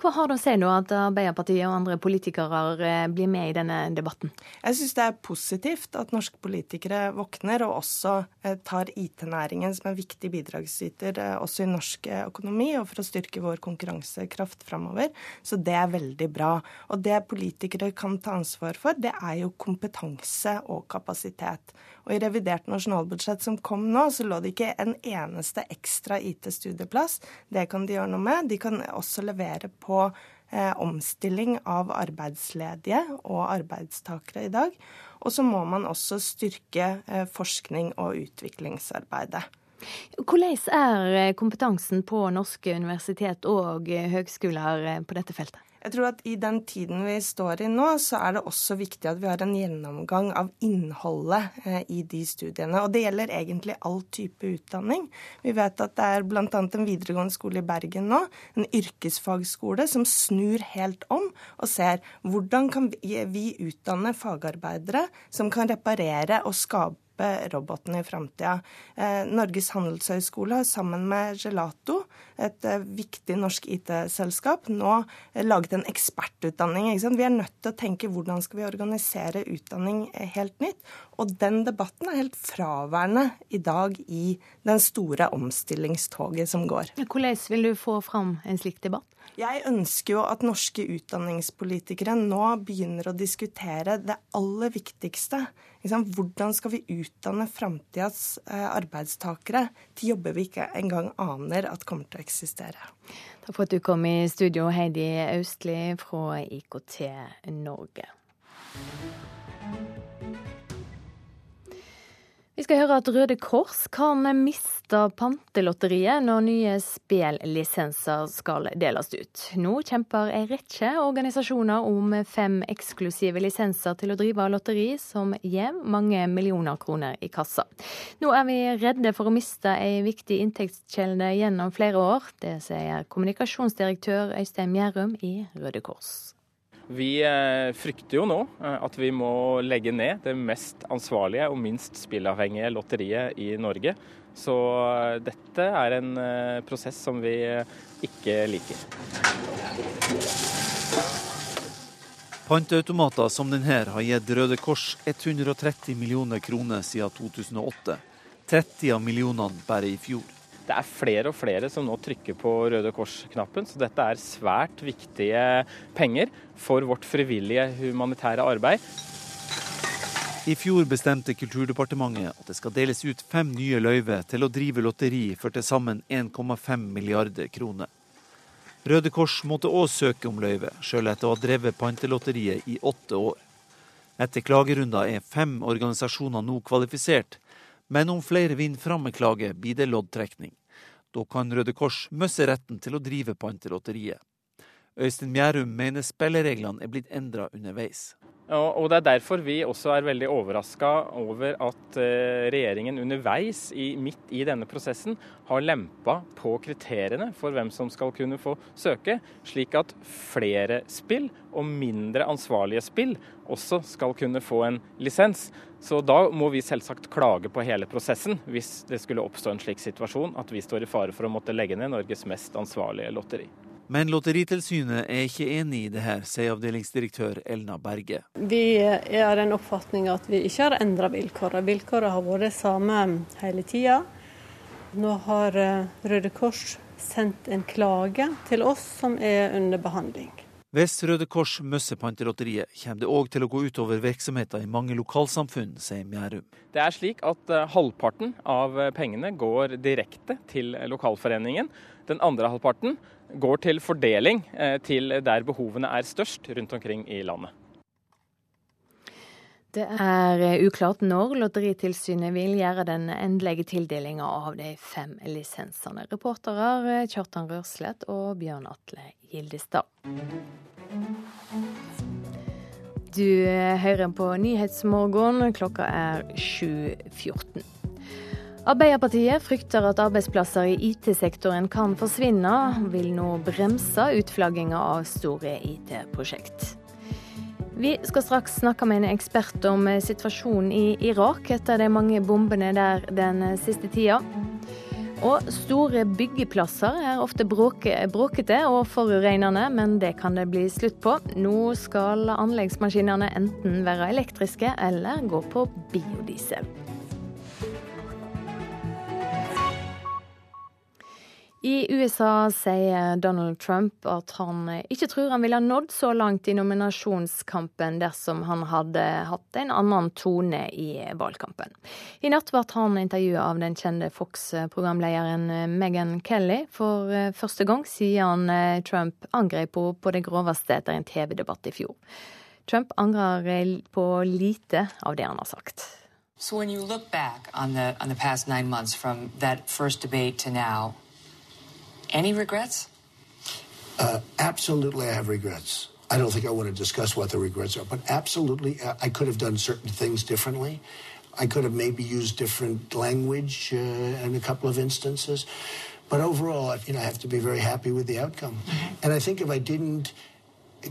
Hva har det å si nå at Arbeiderpartiet og andre politikere eh, blir med i denne debatten? Jeg syns det er positivt at norske politikere våkner og også eh, tar IT-næringen som en viktig bidragsyter eh, også i norsk økonomi og for å styrke vår konkurransekraft framover. Så det er veldig bra. Og det politikere kan ta ansvar for, det er jo kompetanse og kapasitet. Og i revidert nasjonalbudsjett som kom nå, så lå det ikke en eneste ekstra IT-studieplass. Det kan de gjøre noe med. De kan også levere på eh, omstilling av arbeidsledige og arbeidstakere i dag. Og så må man også styrke eh, forskning og utviklingsarbeidet. Hvordan er eh, kompetansen på norske universitet og eh, høgskoler eh, på dette feltet? Jeg tror at I den tiden vi står i nå, så er det også viktig at vi har en gjennomgang av innholdet eh, i de studiene. Og det gjelder egentlig all type utdanning. Vi vet at det er bl.a. en videregående skole i Bergen nå, en yrkesfagskole, som snur helt om og ser hvordan kan vi utdanne fagarbeidere som kan reparere og skape roboten i framtida. Eh, Norges handelshøyskole har sammen med Gelato, et eh, viktig norsk IT-selskap, nå eh, laget en ekspertutdanning. Vi er nødt til å tenke hvordan skal vi organisere utdanning helt nytt. Og den debatten er helt fraværende i dag i den store omstillingstoget som går. Hvordan vil du få fram en slik debatt? Jeg ønsker jo at norske utdanningspolitikere nå begynner å diskutere det aller viktigste. Hvordan skal vi utdanne framtidas eh, arbeidstakere til jobber vi ikke engang aner at kommer til å eksistere? Takk for at du kom i studio, Heidi Austli fra IKT Norge. Vi skal høre at Røde Kors kan miste pantelotteriet når nye spillisenser skal deles ut. Nå kjemper en rekke organisasjoner om fem eksklusive lisenser til å drive lotteri, som gir mange millioner kroner i kassa. Nå er vi redde for å miste ei viktig inntektskilde gjennom flere år. Det sier kommunikasjonsdirektør Øystein Mjærum i Røde Kors. Vi eh, frykter jo nå eh, at vi må legge ned det mest ansvarlige og minst spillavhengige lotteriet i Norge. Så eh, dette er en prosess som vi ikke liker. Panteautomater som denne har gitt Røde Kors 130 millioner kroner siden 2008. 30 av millionene bare i fjor. Det er flere og flere som nå trykker på Røde Kors-knappen, så dette er svært viktige penger for vårt frivillige humanitære arbeid. I fjor bestemte Kulturdepartementet at det skal deles ut fem nye løyver til å drive lotteri for til sammen 1,5 milliarder kroner. Røde Kors måtte òg søke om løyve, sjøl etter å ha drevet Pantelotteriet i åtte år. Etter klagerunder er fem organisasjoner nå kvalifisert, men om flere vinner fram med klage, blir det loddtrekning. Da kan Røde Kors miste retten til å drive Pantelotteriet. Øystein Mjærum mener spillereglene er blitt endra underveis. Og Det er derfor vi også er veldig overraska over at eh, regjeringen underveis, i, midt i denne prosessen, har lempa på kriteriene for hvem som skal kunne få søke, slik at flere spill og mindre ansvarlige spill også skal kunne få en lisens. Så da må vi selvsagt klage på hele prosessen hvis det skulle oppstå en slik situasjon at vi står i fare for å måtte legge ned Norges mest ansvarlige lotteri. Men Lotteritilsynet er ikke enig i det her, sier avdelingsdirektør Elna Berge. Vi er av den oppfatning at vi ikke har endra vilkårene. Vilkårene har vært det samme hele tida. Nå har eh, Røde Kors sendt en klage til oss som er under behandling. Hvis Røde Kors mister Pantelotteriet, kommer det òg til å gå utover virksomheter i mange lokalsamfunn, sier Mjærum. Det er slik at eh, halvparten av pengene går direkte til lokalforeningen. Den andre halvparten går til fordeling eh, til der behovene er størst rundt omkring i landet. Det er eh, uklart når Lotteritilsynet vil gjøre den endelige tildelinga av de fem lisensene. Reportere eh, Kjartan Rørslett og Bjørn Atle Gildestad. Du hører på Nyhetsmorgen. Klokka er 7.14. Arbeiderpartiet frykter at arbeidsplasser i IT-sektoren kan forsvinne, vil nå bremse utflagginga av store IT-prosjekt. Vi skal straks snakke med en ekspert om situasjonen i Irak etter de mange bombene der den siste tida. Og store byggeplasser er ofte bråkete og forurensende, men det kan det bli slutt på. Nå skal anleggsmaskinene enten være elektriske eller gå på biodiesel. I USA sier Donald Trump at han ikke tror han ville ha nådd så langt i nominasjonskampen dersom han hadde hatt en annen tone i valgkampen. I natt ble han intervjuet av den kjente Fox-programlederen Meghan Kelly for eh, første gang siden eh, Trump angrep henne på det groveste etter en TV-debatt i fjor. Trump angrer på lite av det han har sagt. So when you look back on the on the past nine months from that first debate Any regrets? Uh, absolutely, I have regrets. I don't think I want to discuss what the regrets are, but absolutely, uh, I could have done certain things differently. I could have maybe used different language uh, in a couple of instances. But overall, you know, I have to be very happy with the outcome. Mm-hmm. And I think if I didn't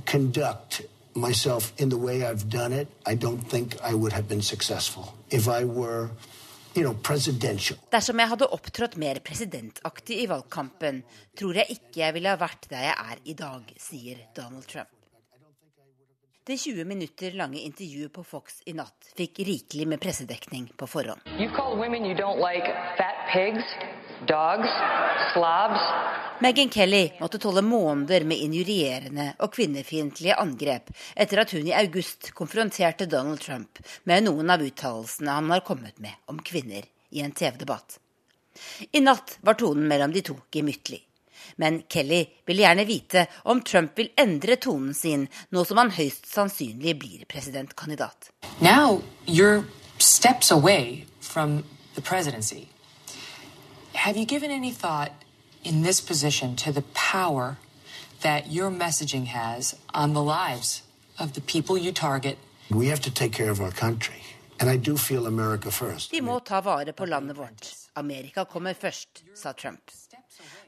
conduct myself in the way I've done it, I don't think I would have been successful. If I were Dersom jeg hadde opptrådt mer presidentaktig i valgkampen, tror jeg ikke jeg ville ha vært der jeg er i dag, sier Donald Trump. Det 20 minutter lange intervjuet på Fox i natt fikk rikelig med pressedekning på forhånd. Like pigs, dogs, Meghan Kelly måtte tåle måneder med injurierende og kvinnefiendtlige angrep etter at hun i august konfronterte Donald Trump med noen av uttalelsene han har kommet med om kvinner i en TV-debatt. I natt var tonen mellom de to gemyttlig. Men Kelly vil gjerne vite om Trump vil endre tonen sin nå som han høyst sannsynlig blir presidentkandidat. Now you're steps away from the presidency. Have you given any thought in this position to the power that your messaging has on the lives of the people you target. We have to take care of our country. And I do feel America first. Vi må ta vare på landet vårt. Amerika kommer først, sa Trump.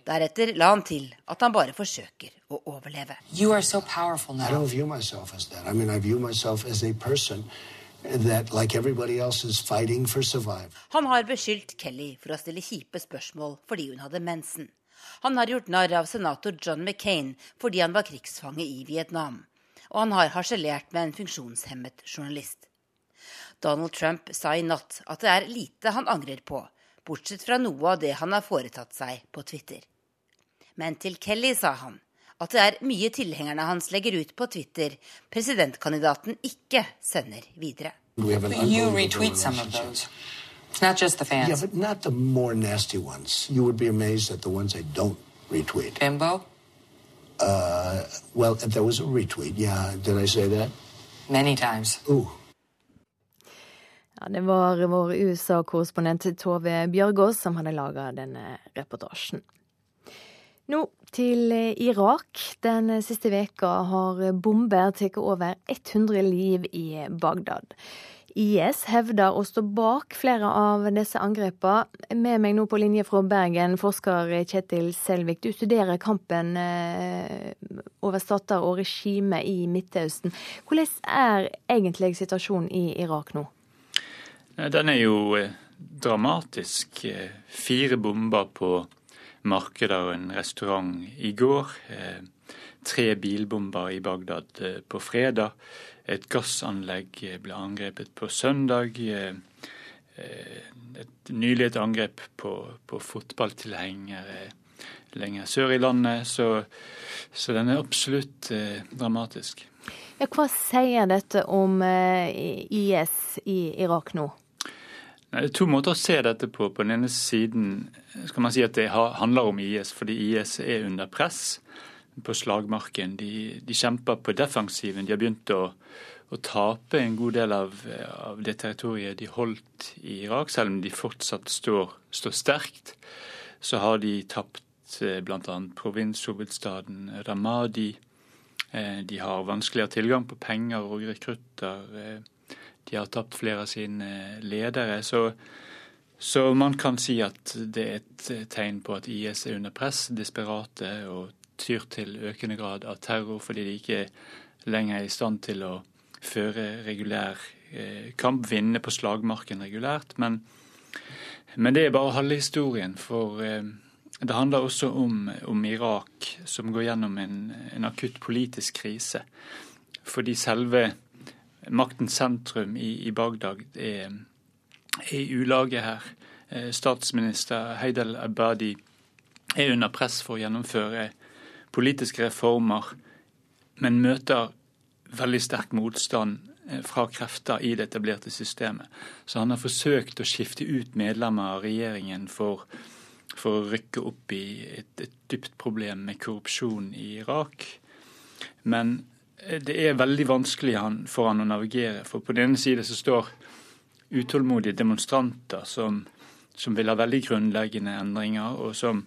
Deretter la han til at han bare forsøker å overleve. You are so powerful now. I don't view myself as that. I mean, I view myself as a person That, like Han har beskyldt Kelly for å stille kjipe spørsmål fordi hun hadde mensen. Han har gjort narr av senator John McCain fordi han var krigsfange i Vietnam. Og han har harselert med en funksjonshemmet journalist. Donald Trump sa i natt at det er lite han angrer på, bortsett fra noe av det han har foretatt seg på Twitter. Men til Kelly sa han at det er mye tilhengerne hans legger ut på Twitter presidentkandidaten ikke sender videre. We have an. It's not just the fans. Yeah, but not the more nasty ones. You would be amazed at the ones I don't retweet. Bimbo? Uh, well, there was a retweet. Yeah, did I say that? Many times. Ooh. Ja, det var vår USA-korrespondent Tove Bjørgaas som hadde laga denne reportasjen. Nå til Irak. Den siste veka har bomber tatt over 100 liv i Bagdad. IS hevder å stå bak flere av disse angrepene. Med meg nå på linje fra Bergen, forsker Kjetil Selvik. Du studerer kampen eh, over stater og regime i Midtøsten. Hvordan er egentlig situasjonen i Irak nå? Den er jo eh, dramatisk. Fire bomber på markeder og en restaurant i går. Eh, tre bilbomber i Bagdad på fredag. Et gassanlegg ble angrepet på søndag. Eh, et, nylig et angrep på, på fotballtilhengere lenger sør i landet. Så, så den er absolutt eh, dramatisk. Ja, hva sier dette om eh, IS i Irak nå? Det er to måter å se dette på. På den ene siden skal man si at det handler om IS, fordi IS er under press på slagmarken. De, de, kjemper på defensiven. De har begynt å, å tape en god del av, av, det territoriet de holdt i Irak. Selv om de fortsatt står, står sterkt, så har de tapt eh, bl.a. provinshovedstaden Ramadi. Eh, de har vanskeligere tilgang på penger og rekrutter. Eh, de har tapt flere av sine ledere. Så, så man kan si at det er et tegn på at IS er under press, desperate og tyr til økende grad av terror fordi de ikke lenger er i stand til å føre regulær eh, kamp, vinne på slagmarken regulært. Men, men det er bare halve historien. For eh, det handler også om, om, Irak, som går gjennom en, en akutt politisk krise. Fordi selve maktens sentrum i, i Bagdad er, er i ulage her. Eh, statsminister Heidel Abadi er under press for å gjennomføre politiske reformer, men møter veldig sterk motstand eh, fra krefter i det etablerte systemet. Så han har forsøkt å skifte ut medlemmer av regjeringen for, for å rykke opp i et, et, dypt problem med korrupsjon i Irak. Men eh, det er veldig vanskelig for han å navigere. For på den ene side så står utålmodige demonstranter som, som vil ha veldig grunnleggende endringer, og som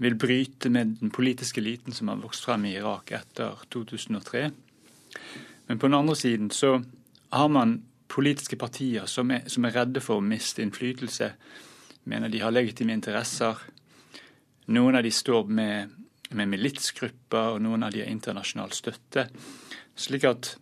vil bryte med den politiske eliten som har vokst frem i Irak etter 2003. Men på den andre siden så har man politiske partier som er, som er redde for å miste innflytelse, mener de har legitime interesser. Noen av de står med, med militsgrupper, og noen av de har internasjonal støtte. Slik at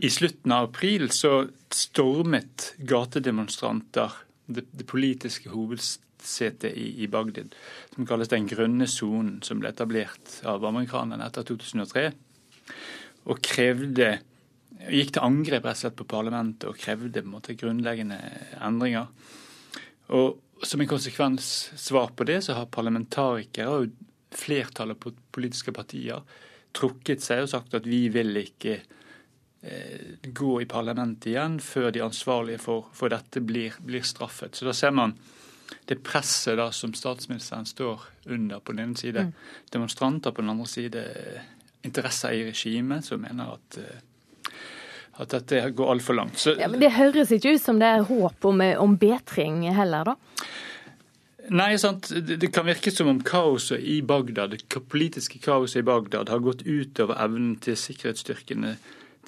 i slutten av april så stormet gatedemonstranter det, det politiske hovedstaden sete i, i Bagdad, som kalles Den grønne sonen, som ble etablert av amerikanerne etter 2003. Og krevde gikk til angrep rett og slett på parlamentet og krevde på en måte grunnleggende endringer. Og Som en konsekvens svar på det, så har parlamentarikere og flertallet på politiske partier trukket seg og sagt at vi vil ikke eh, gå i parlamentet igjen før de ansvarlige for, for dette blir, blir, straffet. Så da ser man det presset da som statsministeren står under på den ene side, mm. demonstranter på den andre side, interesser i regimet som mener at eh, at dette går altfor langt. Så, ja, men Det høres ikke ut som det er håp om, om betring heller, da? Nei, sant. Det kan virke som om kaoset i Bagdad, det politiske kaoset i Bagdad har gått utover evnen til sikkerhetsstyrkene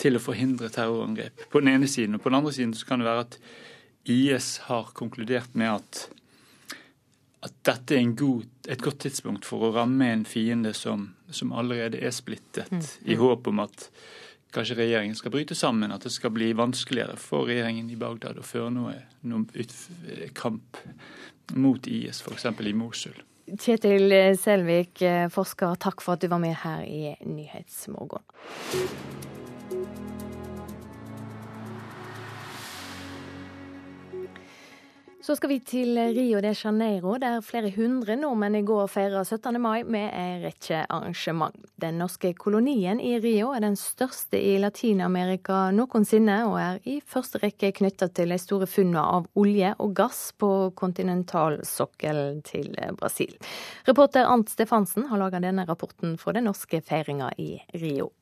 til å forhindre terrorangrep. På den ene siden. Og på den andre siden så kan det være at IS har konkludert med at at dette er god, et godt tidspunkt for å ramme en fiende som, som allerede er splittet, mm. i håp om at kanskje regjeringen skal bryte sammen, at det skal bli vanskeligere for regjeringen i Bagdad å føre noe, noe kamp mot IS, f.eks. i Mosul. Kjetil Selvik, forsker, takk for at du var med her i Nyhetsmorgen. Så skal vi til Rio de Janeiro, der flere hundre nordmenn i går feira 17. mai med en rekke arrangement. Den norske kolonien i Rio er den største i Latin-Amerika noensinne, og er i første rekke knytta til de store funnene av olje og gass på kontinentalsokkelen til Brasil. Reporter Ant Stefansen har laga denne rapporten fra den norske feiringa i Rio.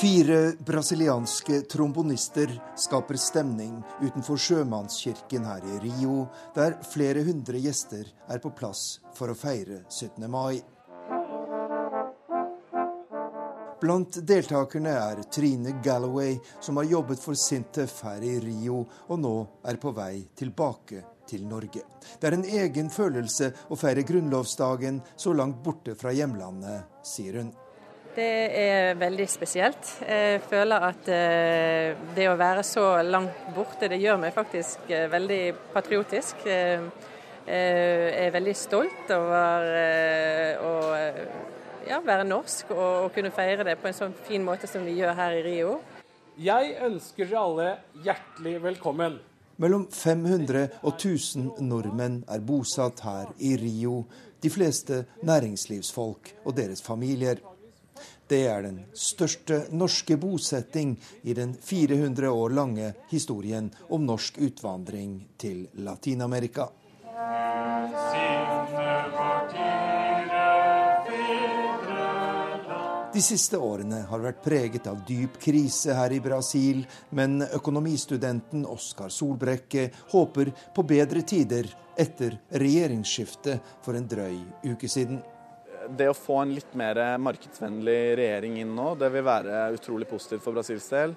Fire brasilianske trombonister skaper stemning utenfor sjømannskirken her i Rio, der flere hundre gjester er på plass for å feire 17. mai. Blant deltakerne er Trine Galloway, som har jobbet for Sintef her i Rio, og nå er på vei tilbake til Norge. Det er en egen følelse å feire grunnlovsdagen så langt borte fra hjemlandet, sier hun. Det er veldig spesielt. Jeg føler at eh, det å være så langt borte, det gjør meg faktisk eh, veldig patriotisk. Eh, jeg er veldig stolt over å ja, være norsk og, kunne feire det på en sånn fin måte som vi gjør her i Rio. Jeg ønsker dere alle hjertelig velkommen. Mellom 500 og 1000 nordmenn er bosatt her i Rio. De fleste næringslivsfolk og deres familier. Det er den største norske bosetting i den 400 år lange historien om norsk utvandring til Latin-Amerika. De siste årene har vært preget av dyp krise her i Brasil, men økonomistudenten Oskar Solbrekke håper på bedre tider etter regjeringsskiftet for en drøy uke siden det å få en litt mer markedsvennlig regjering inn nå, det vil være utrolig positivt for Brasils del.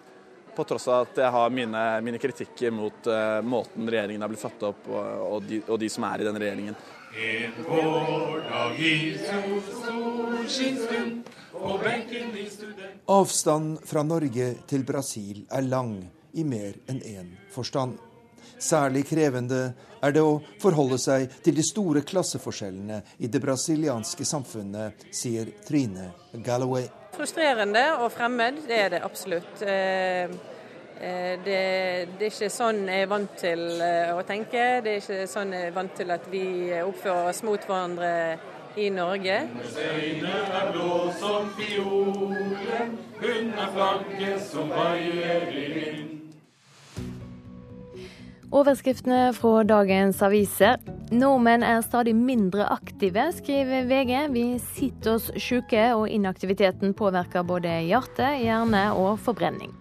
På tross av at jeg har mine, mine kritikker mot uh, måten regjeringen har blitt satt opp, og, og, de, og, de, som er i den regjeringen. En vårdag i solskinnstund og benken i student... Avstanden fra Norge til Brasil er lang i mer enn én forstand. Særlig krevende er det å forholde seg til de store klasseforskjellene i det brasilianske samfunnet, sier Trine Galloway. Frustrerende og fremmed, det er det absolutt. Eh, eh, det, det, er ikke sånn jeg er vant til eh, å tenke. Det er ikke sånn jeg er vant til at vi oppfører oss mot hverandre i Norge. Øyne er blå som fiolen, hun er flagget som vaier i vind. Overskriftene fra dagens aviser. Nordmenn er stadig mindre aktive, skriver VG. Vi sitter oss syke, og inaktiviteten påvirker både hjerte, hjerne og forbrenning.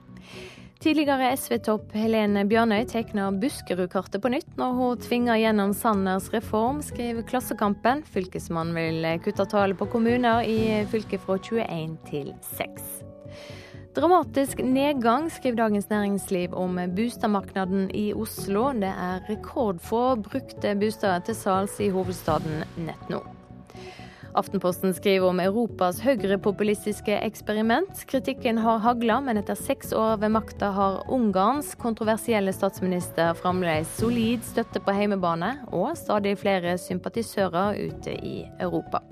Tidligere SV-topp Helene Bjørnøy tegner Buskerud-kartet på nytt når hun tvinger gjennom Sanners reform, skriver Klassekampen. Fylkesmannen vil kutte tallet på kommuner i fylket fra 21 til 6. Dramatisk nedgang, skriver Dagens Næringsliv om boligmarkedet i Oslo. Det er rekordfå brukte boliger til salgs i hovedstaden nett nå. Aftenposten skriver om Europas høyrepopulistiske eksperiment. Kritikken har hagla, men etter seks år ved makta har Ungarns kontroversielle statsminister fremdeles solid støtte på heimebane, og stadig flere sympatisører ute i Europa.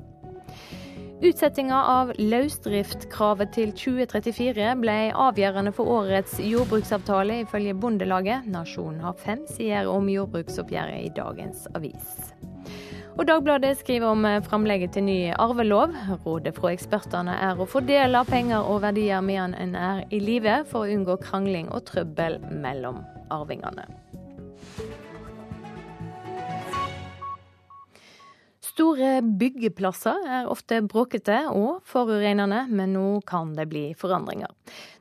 Utsettinga av løsdriftkravet til 2034 ble avgjørende for årets jordbruksavtale, ifølge Bondelaget. Nasjonen har fem sider om jordbruksoppgjøret i dagens avis. Og Dagbladet skriver om framlegget til ny arvelov. Rådet fra ekspertene er å fordele penger og verdier medan en er i live, for å unngå krangling og trøbbel mellom arvingene. Store byggeplasser er ofte bråkete og forurensende, men nå kan det bli forandringer.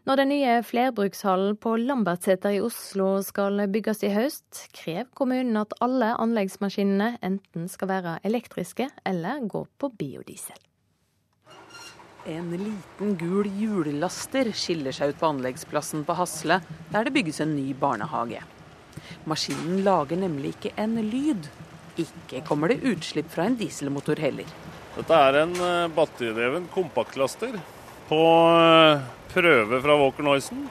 Når den nye flerbrukshallen på Lambertseter i Oslo skal bygges i høst, krever kommunen at alle anleggsmaskinene enten skal være elektriske eller gå på biodiesel. En liten gul hjullaster skiller seg ut på anleggsplassen på Hasle, der det bygges en ny barnehage. Maskinen lager nemlig ikke en lyd, ikke kommer det utslipp fra en dieselmotor heller. Dette er en eh, batteridreven kompaktlaster på eh, prøve fra Walker Noisen.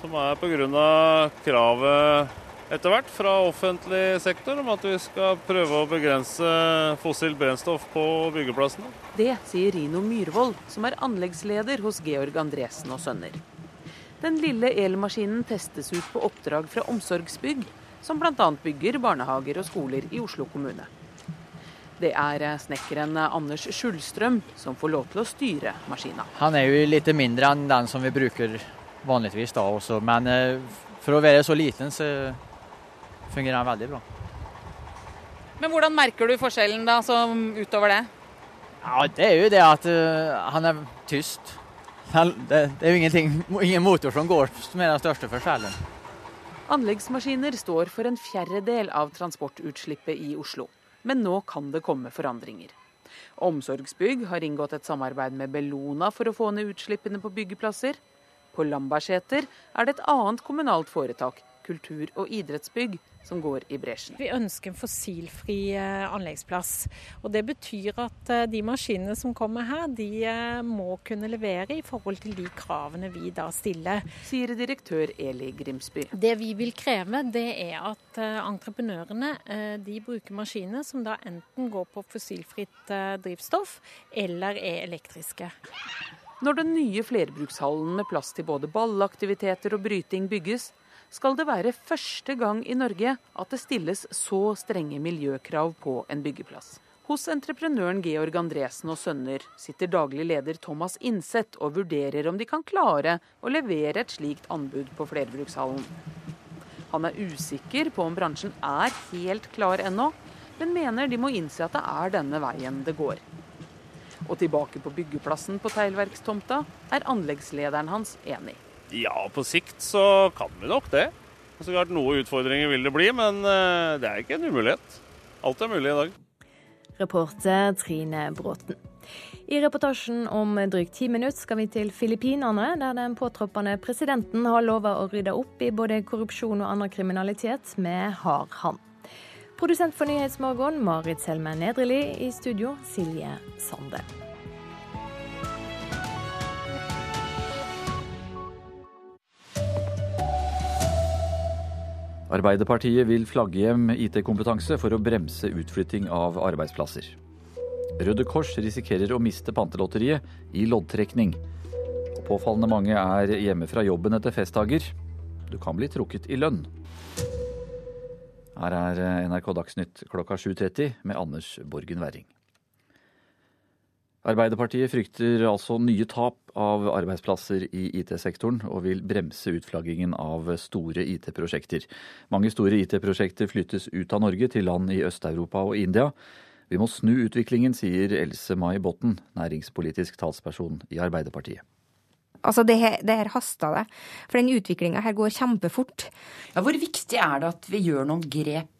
Som er pga. kravet etter hvert fra offentlig sektor om at vi skal prøve å begrense fossilt brennstoff på byggeplassene. Det sier Rino Myhrvold, som er anleggsleder hos Georg Andresen og Sønner. Den lille elmaskinen testes ut på oppdrag fra Omsorgsbygg, som bl.a. bygger barnehager og skoler i Oslo kommune. Det er snekkeren Anders Skjulstrøm som får lov til å styre maskina. Han er jo litt mindre enn den som vi bruker vanligvis da også, men eh, for å være så liten så fungerer han veldig bra. Men hvordan merker du forskjellen da, utover det? Ja, Det er jo det at uh, han er tyst. Det, det er jo ingen motor som går, som er den største forskjellen. Anleggsmaskiner står for en fjerdedel av transportutslippet i Oslo. Men nå kan det komme forandringer. Omsorgsbygg har inngått et samarbeid med Bellona for å få ned utslippene på byggeplasser. På Lambertseter er det et annet kommunalt foretak, kultur- og idrettsbygg, som går i bresjen. Vi ønsker en fossilfri eh, anleggsplass. og Det betyr at eh, de maskinene som kommer her, de eh, må kunne levere i forhold til de kravene vi da stiller. Sier direktør Eli Grimsby. Det vi vil kreve, det er at entreprenørene de bruker maskiner som da enten går på fossilfritt drivstoff eller er elektriske. Når den nye flerbrukshallen med plass til både ballaktiviteter og bryting bygges, skal det være første gang i Norge at det stilles så strenge miljøkrav på en byggeplass. Hos entreprenøren Georg Andresen og Sønner sitter daglig leder Thomas Innseth og vurderer om de kan klare å levere et slikt anbud på flerbrukshallen. Han er usikker på om bransjen er helt klar ennå, men mener de må innse at det er denne veien det går. Og tilbake på byggeplassen på teglverkstomta er anleggslederen hans enig. Ja, på sikt så kan vi nok det. Så klart Noe utfordringer vil det bli, men eh, det er ikke en umulighet. Alt er mulig i dag. Reporter Trine Bråten. I reportasjen om drygt ti minutter skal vi til Filippinene, der den påtroppende presidenten har lova å rydde opp i både korrupsjon og annen kriminalitet med hard hånd. Produsent for Nyhetsmorgen, Marit Selme Nedreli. I studio, Silje Sande. Arbeiderpartiet vil flagge hjem IT-kompetanse for å bremse utflytting av arbeidsplasser. Røde Kors risikerer å miste Pantelotteriet i loddtrekning. Påfallende mange er hjemme fra jobben etter festdager. Du kan bli trukket i lønn. Her er NRK Dagsnytt klokka 7.30 med Anders Borgen Werring. Arbeiderpartiet frykter altså nye tap av arbeidsplasser i IT-sektoren, og vil bremse utflaggingen av store IT-prosjekter. Mange store IT-prosjekter flyttes ut av Norge til land i Øst-Europa og India. Vi må snu utviklingen, sier Else Mai Botten, næringspolitisk talsperson i Arbeiderpartiet. Altså, det her, det her haster det. For den utviklinga her går kjempefort. Ja, hvor viktig er det at vi gjør noen grep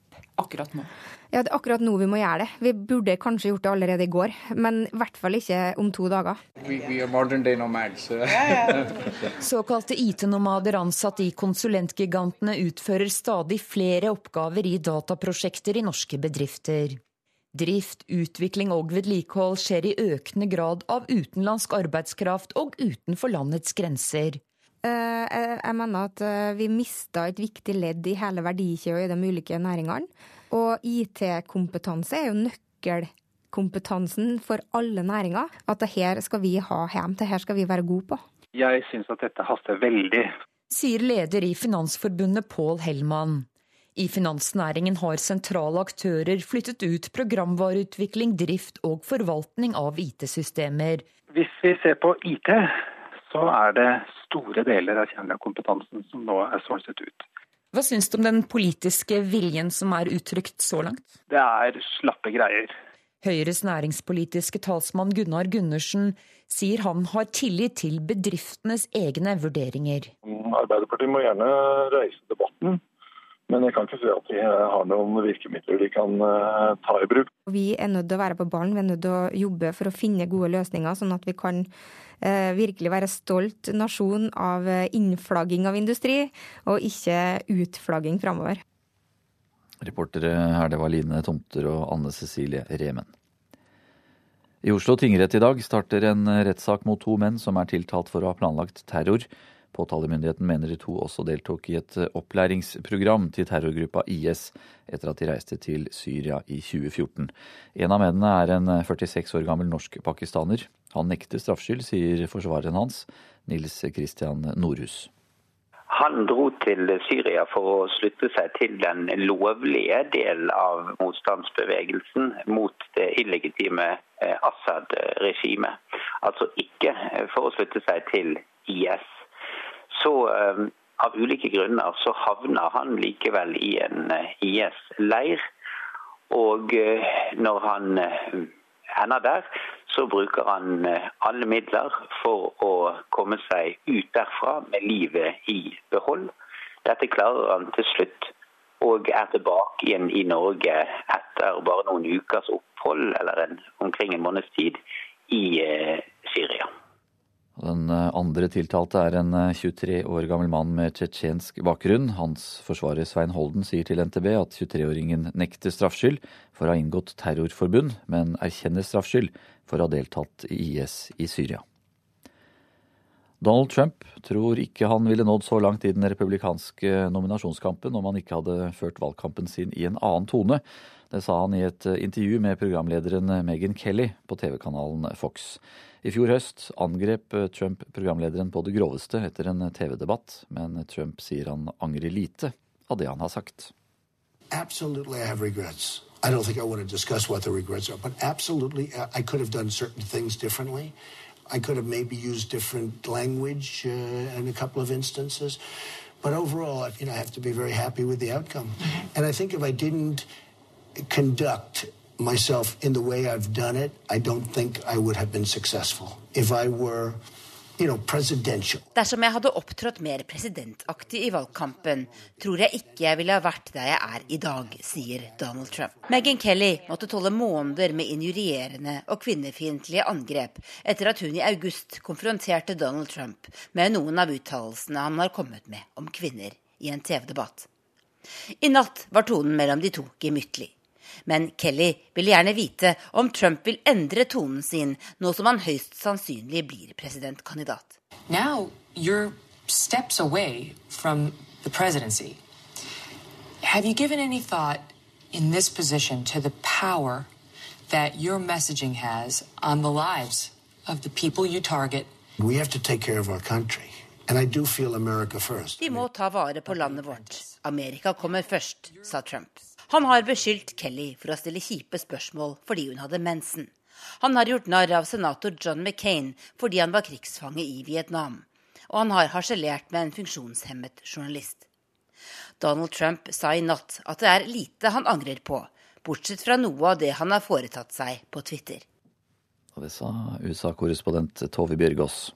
akkurat nå? Ja, det er akkurat nå vi må gjøre det. Vi burde kanskje gjort det allerede i går, men i hvert fall ikke om to dager. We, we nomads, Såkalte IT-nomader ansatt i konsulentgigantene utfører stadig flere oppgaver i dataprosjekter i norske bedrifter. Drift, utvikling og vedlikehold skjer i økende grad av utenlandsk arbeidskraft og utenfor landets grenser. Eh, jeg mener at eh, vi mista et viktig ledd i hele verdikjeden i de ulike næringene. Og IT-kompetanse er jo nøkkelkompetansen for alle næringer. At det her skal vi ha hjem, det her skal vi være gode på. Jeg syns at dette haster veldig. Sier leder i Finansforbundet Pål Hellmann. I finansnæringen har sentrale aktører flyttet ut programvareutvikling, drift og forvaltning av IT-systemer. Hvis vi ser på IT, så er det store deler av kjernekompetansen som nå er solgt ut. Hva syns du om den politiske viljen som er uttrykt så langt? Det er slappe greier. Høyres næringspolitiske talsmann Gunnar Gundersen sier han har tillit til bedriftenes egne vurderinger. Arbeiderpartiet må gjerne reise debatten men jeg kan ikke si at de har noen virkemidler de kan uh, ta i bruk. Vi er nødt til å være på ballen, vi er nødt til å jobbe for å finne gode løsninger, sånn at vi kan uh, virkelig være stolt nasjon av eh, innflagging av industri, og ikke utflagging framover. Reportere her, det var Line Tomter og Anne Cecilie Remen. I Oslo tingrett i dag starter en rettssak mot to menn som er tiltalt for å ha planlagt terror. Påtalemyndigheten mener de to også deltok i et opplæringsprogram til terrorgruppa IS etter at de reiste til Syria i 2014. En av mennene er en 46 år gammel norsk-pakistaner. Han nekter straffskyld, sier forsvareren hans, Nils Christian Nordhus. Han dro til Syria for å slutte seg til den lovlige del av motstandsbevegelsen mot det illegitime eh, Assad-regimet. Altså ikke eh, for å slutte seg til IS. Så eh, av ulike grunner så havner han likevel i en IS-leir. Og når han ender der, så bruker han eh, alle midler for å komme seg ut derfra med livet i behold. Dette klarer han til slutt, og er tilbake igjen i Norge etter bare noen ukers opphold, eller en, omkring en måneds tid, i eh, Syria. Den eh, andre tiltalte er en 23 eh, år gammel mann med tsjetsjensk bakgrunn. Hans forsvarer Svein Holden sier til NTB at 23-åringen nekter straffskyld for å ha inngått terrorforbund, men erkjenner straffskyld for å ha deltatt i IS i Syria. Donald Trump tror ikke han ville nådd så langt i den republikanske nominasjonskampen om han ikke hadde ført valgkampen sin i en annen tone. Det sa han i et intervju med programlederen Meghan Kelly på TV-kanalen Fox. I fjor høst angrep Trump programlederen på det groveste etter en TV-debatt, men Trump sier han angrer lite av det han har sagt. Absolutely, I have regrets. I don't think uh, overall, you know, I have to be very happy with the outcome. And I think if I didn't conduct myself in the way I've done it, I don't think I would have been successful. If I were Dersom jeg hadde opptrådt mer presidentaktig i valgkampen, tror jeg ikke jeg ville ha vært der jeg er i dag, sier Donald Trump. Meghan Kelly måtte tåle måneder med injurierende og kvinnefiendtlige angrep etter at hun i august konfronterte Donald Trump med noen av uttalelsene han har kommet med om kvinner i en TV-debatt. I natt var tonen mellom de to gemyttlig. Men Kelly vil gjerne vite om Trump vil endre tonen sin nå som han høyst sannsynlig blir presidentkandidat. Now you're steps away from the presidency. Have you given any thought in this position to the power that your messaging has on the lives of the people you target? We have to take care of our country. And I do feel America first. Vi må ta vare på landet vårt. Amerika kommer først, sa Trump. Han har beskyldt Kelly for å stille kjipe spørsmål fordi hun hadde mensen. Han har gjort narr av senator John McCain fordi han var krigsfange i Vietnam. Og han har harselert med en funksjonshemmet journalist. Donald Trump sa i natt at det er lite han angrer på, bortsett fra noe av det han har foretatt seg på Twitter. Og det sa USA-korrespondent Tove Bjørgaas.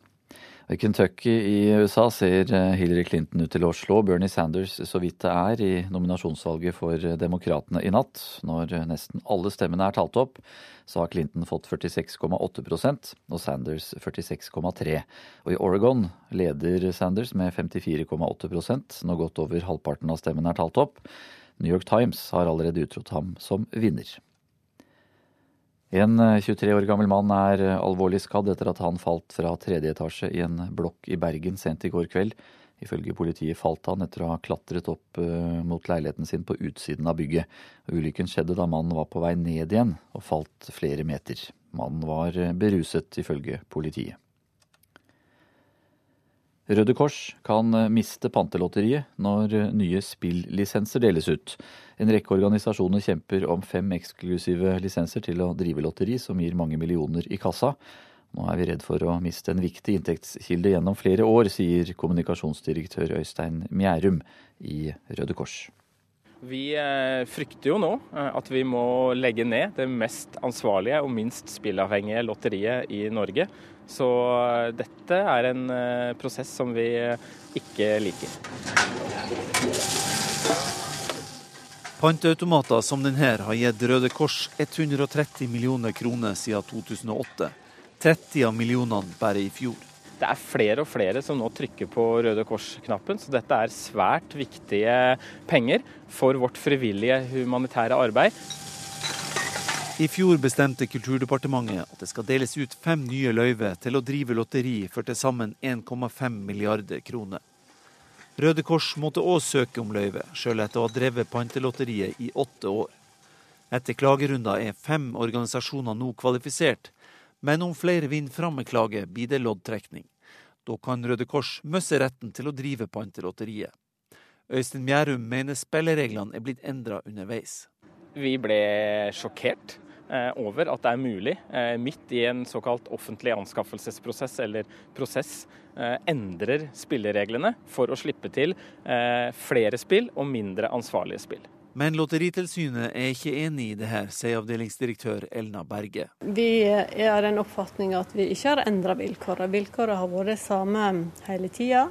I Kentucky i USA ser eh, Hillary Clinton ut til å slå Bernie Sanders så vidt det er i nominasjonsvalget for Demokratene i natt. Når nesten alle stemmene er talt opp, så har Clinton fått 46,8% og Sanders 46,3 Og i Oregon leder Sanders med 54,8% når godt over halvparten av stemmene er talt opp. New York Times har allerede utropt ham som vinner. En 23 eh, år gammel mann er eh, alvorlig skadd etter at han falt fra tredje etasje i en blokk i Bergen sent i går kveld. Ifølge politiet falt han etter å ha klatret opp eh, mot leiligheten sin på utsiden av bygget. Ulykken skjedde da mannen var på vei ned igjen og falt flere meter. Mannen var beruset, ifølge politiet. Røde Kors kan miste Pantelotteriet når nye spillisenser deles ut. En rekke organisasjoner kjemper om fem eksklusive lisenser til å drive lotteri, som gir mange millioner i kassa. Nå er vi redd for å miste en viktig inntektskilde gjennom flere år, sier kommunikasjonsdirektør Øystein Mjærum i Røde Kors. Vi eh, frykter jo nå eh, at vi må legge ned det mest ansvarlige og minst spillavhengige lotteriet i Norge. Så eh, dette er en prosess som vi ikke liker. Panteautomater som denne har gitt Røde Kors 130 millioner kroner siden 2008. 30 av millionene bare i fjor. Det er flere og flere som nå trykker på Røde Kors-knappen, så dette er svært viktige penger for vårt frivillige humanitære arbeid. I fjor bestemte Kulturdepartementet at det skal deles ut fem nye løyver til å drive lotteri for til sammen 1,5 milliarder kroner. Røde Kors måtte òg søke om løyve, sjøl etter å ha drevet Pantelotteriet i åtte år. Etter klagerunder er fem organisasjoner nå kvalifisert, men om flere vinner fram med klage, blir det loddtrekning. Da kan Røde Kors miste retten til å drive Pantelotteriet. Øystein Mjærum mener spillereglene er blitt endra underveis. Vi ble sjokkert eh, over at det er mulig, eh, midt i en såkalt offentlig anskaffelsesprosess eller prosess, eh, endrer spillereglene for å slippe til flere spill og mindre ansvarlige spill. Men Lotteritilsynet er ikke enig i det her, sier avdelingsdirektør Elna Berge. Vi er av den oppfatning at vi ikke har endra vilkårene. Vilkårene har vært det samme hele tida.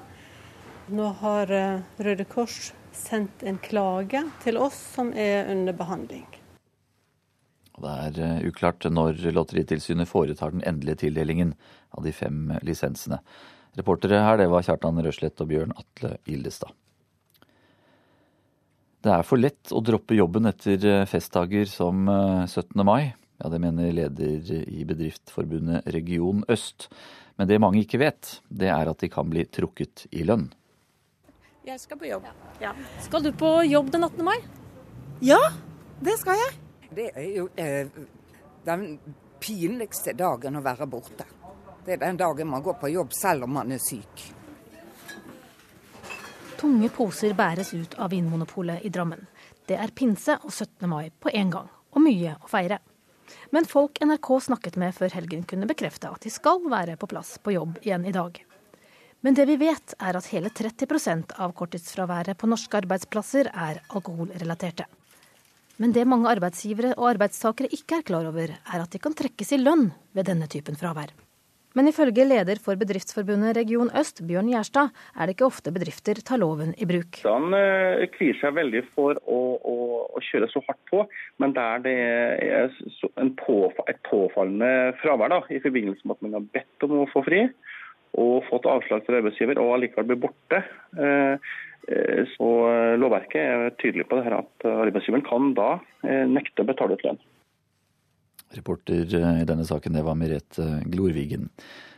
Nå har eh, Røde Kors sendt en klage til oss som er under behandling. Det er eh, uklart når Lotteritilsynet foretar den endelige tildelingen av de fem lisensene. Reportere her det var Kjartan Røslett og Bjørn Atle Ildestad. Det er for lett å droppe jobben etter eh, festdager som 17. Eh, mai. Ja, Det mener leder i Bedriftsforbundet Region Øst. Men det mange ikke vet, det er at de kan bli trukket i lønn. Jeg skal på jobb. Ja. Skal du på jobb den 18. mai? Ja, det skal jeg. Det er jo eh, den pinligste dagen å være borte. Det er den dagen man går på jobb selv om man er syk. Tunge poser bæres ut av Vinmonopolet i Drammen. Det er pinse og 17. mai på én gang, og mye å feire. Men folk NRK snakket med før helgen kunne bekrefte at de skal være på plass på jobb igjen i dag. Men det vi vet er at hele 30% av korttidsfraværet på norske arbeidsplasser er alkoholrelaterte. Men det mange arbeidsgivere og arbeidstakere ikke er klar over, er at de kan trekkes i lønn ved denne typen fravær. Men ifølge leder for Bedriftsforbundet Region Øst, Bjørn Gjerstad, er det ikke ofte bedrifter tar loven i bruk. Han eh, kvier seg veldig for å, å, å, kjøre så hardt på, men der det er påfall, et påfallende fravær da, i forbindelse med at man har bedt om å få fri og fått avslag fra arbeidsgiver og allikevel blir borte. Eh, eh, så lovverket er tydelig på det her at arbeidsgiveren kan da nekte å betale ut lønn. Reporter eh, i denne saken det var Merete Glorvigen.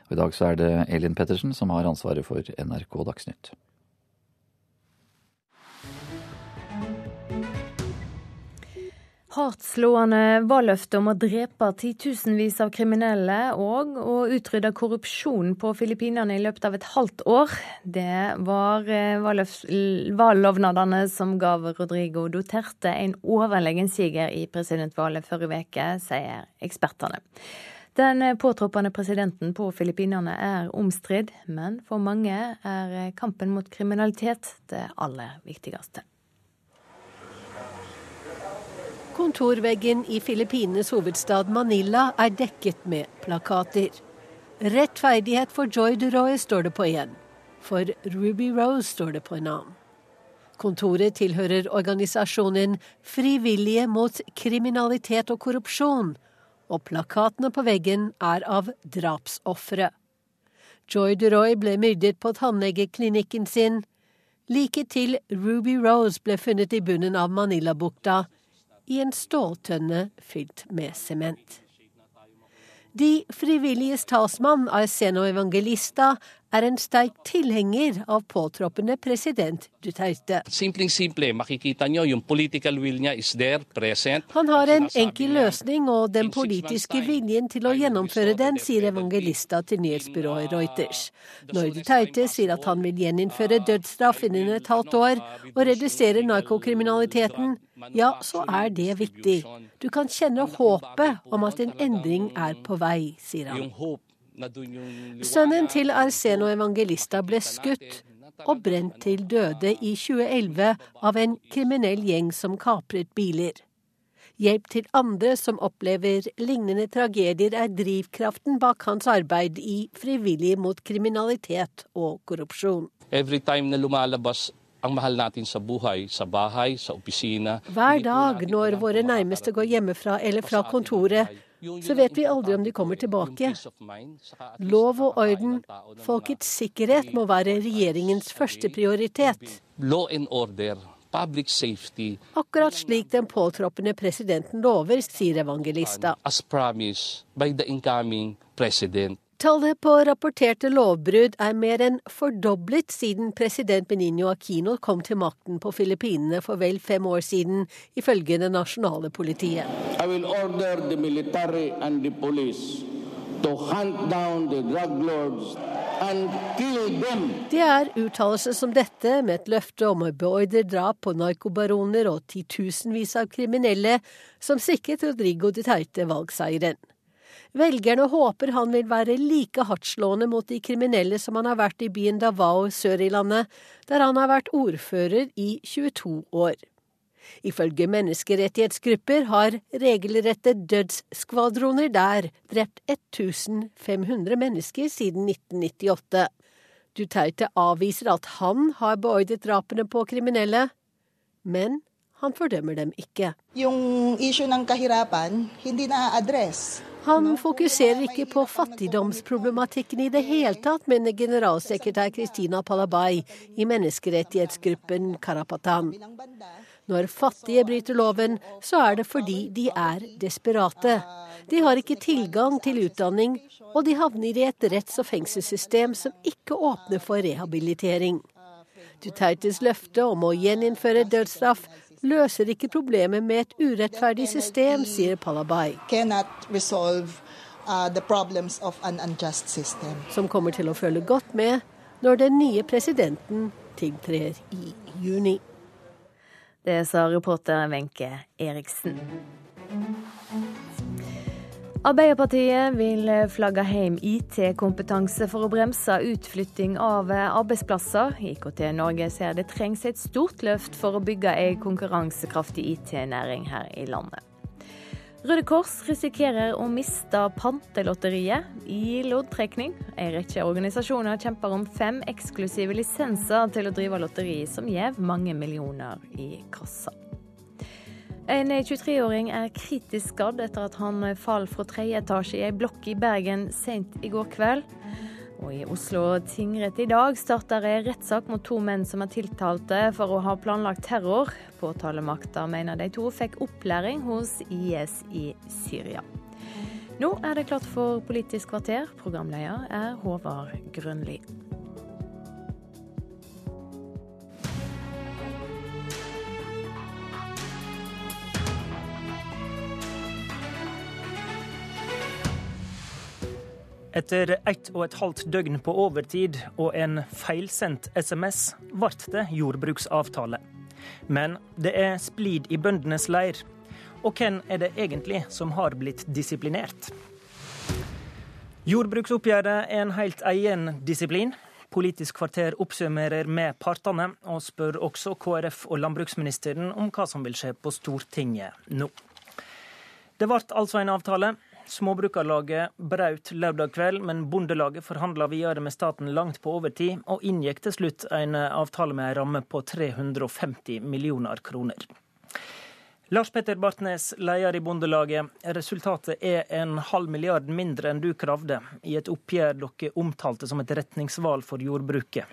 Og I dag så er det Elin Pettersen som har ansvaret for NRK Dagsnytt. Hardtslående valgløfte om å drepe titusenvis av kriminelle og å utrydde korrupsjon på Filippinene i løpet av et halvt år. Det var eh, valglovnadene som gav Rodrigo Duterte en overlegen siger i presidentvalget forrige uke, sier ekspertene. Den påtroppende presidenten på Filippinene er omstridt, men for mange er kampen mot kriminalitet det aller viktigste. Kontorveggen i Filippinenes hovedstad Manila er dekket med plakater. Rettferdighet for Joy DeRoy står det på én. For Ruby Rose står det på en annen. Kontoret tilhører organisasjonen Frivillige mot kriminalitet og korrupsjon, og plakatene på veggen er av drapsofre. Joy DeRoy ble myrdet på tannlegeklinikken sin like til Ruby Rose ble funnet i bunnen av Manila-bukta i en ståltønne fylt med sement. De frivilliges talsmann, Arseno Evangelista, er en sterk tilhenger av påtroppende president Duterte. Han har en enkel løsning og den politiske viljen til å gjennomføre den, sier Evangelista til nyhetsbyrået Reuters. Når Duterte sier at han vil gjeninnføre dødsstraff innen et halvt år og redusere narkokriminaliteten, ja, så er det viktig. Du kan kjenne håpet om at en endring er på vei, sier han. Sønnen til Arseno Evangelista ble skutt og brent til døde i 2011 av en kriminell gjeng som kapret biler. Hjelp til andre som opplever lignende tragedier, er drivkraften bak hans arbeid i Frivillig mot kriminalitet og korrupsjon. Hver dag når våre nærmeste går hjemmefra eller fra kontoret, så vet vi aldri om de kommer tilbake. Lov og orden, folkets sikkerhet må være regjeringens første prioritet. Akkurat slik den påtroppende presidenten lover, sier evangelista. Tallet på rapporterte lovbrudd er mer enn fordoblet siden president Benigno Aquino kom til makten på Filippinene for vel fem år siden, ifølge det nasjonale politiet. Det er uttalelser som dette, med et løfte om å beordre drap på narkobaroner og titusenvis av kriminelle, som sikret Rodrigo Duterte valgseieren. Velgerne håper han vil være like hardtslående mot de kriminelle som han har vært i byen Davao sør i landet, der han har vært ordfører i 22 år. Ifølge menneskerettighetsgrupper har regelrette dødsskvadroner der drept 1500 mennesker siden 1998. Duterte avviser at han har beordret drapene på kriminelle, men han fordømmer dem ikke. Yung issue ng kahirapan, hindi na-address. Han fokuserer ikke på fattigdomsproblematikken i det hele tatt, mener generalsekretær Kristina Palabai i menneskerettighetsgruppen Karapatan. Når fattige bryter loven, så er det fordi de er desperate. De har ikke tilgang til utdanning, og de havner i et retts- og fengselssystem som ikke åpner for rehabilitering. Dutertes løfte om å gjeninnføre dødsstraff løser ikke problemet med et urettferdig system, sier Palabay. Uh, Som kommer til å følge godt med når den nye presidenten tiltrer i juni. Det sa reporter Wenche Eriksen. Arbeiderpartiet vil flagge hjem IT-kompetanse for å bremse utflytting av arbeidsplasser. IKT Norge ser det trengs et stort løft for å bygge en konkurransekraftig IT-næring her i landet. Røde Kors risikerer å miste Pantelotteriet i loddtrekning. En rekke organisasjoner kjemper om fem eksklusive lisenser til å drive lotteri, som gjev mange millioner i kassa. En 23-åring er kritisk skadd etter at han falt fra tredje etasje i ei blokk i Bergen sent i går kveld. Og I Oslo tingrett i dag starter ei rettssak mot to menn som er tiltalte for å ha planlagt terror. Påtalemakta mener de to fikk opplæring hos IS i Syria. Nå er det klart for Politisk kvarter. Programleder er Håvard Grønli. Etter ett og et halvt døgn på overtid og en feilsendt SMS ble det jordbruksavtale. Men det er splid i bøndenes leir. Og hvem er det egentlig som har blitt disiplinert? Jordbruksoppgjøret er en helt egen disiplin. Politisk kvarter oppsummerer med partene, og spør også KrF og landbruksministeren om hva som vil skje på Stortinget nå. Det ble altså en avtale. Småbrukarlaget brøt lørdag kveld, men Bondelaget forhandla videre med staten langt på overtid, og inngikk til slutt en avtale med en ramme på 350 millioner kroner. Lars Petter Bartnes, leder i Bondelaget. Resultatet er en halv milliard mindre enn du kravde, i et oppgjør dere omtalte som et retningsvalg for jordbruket.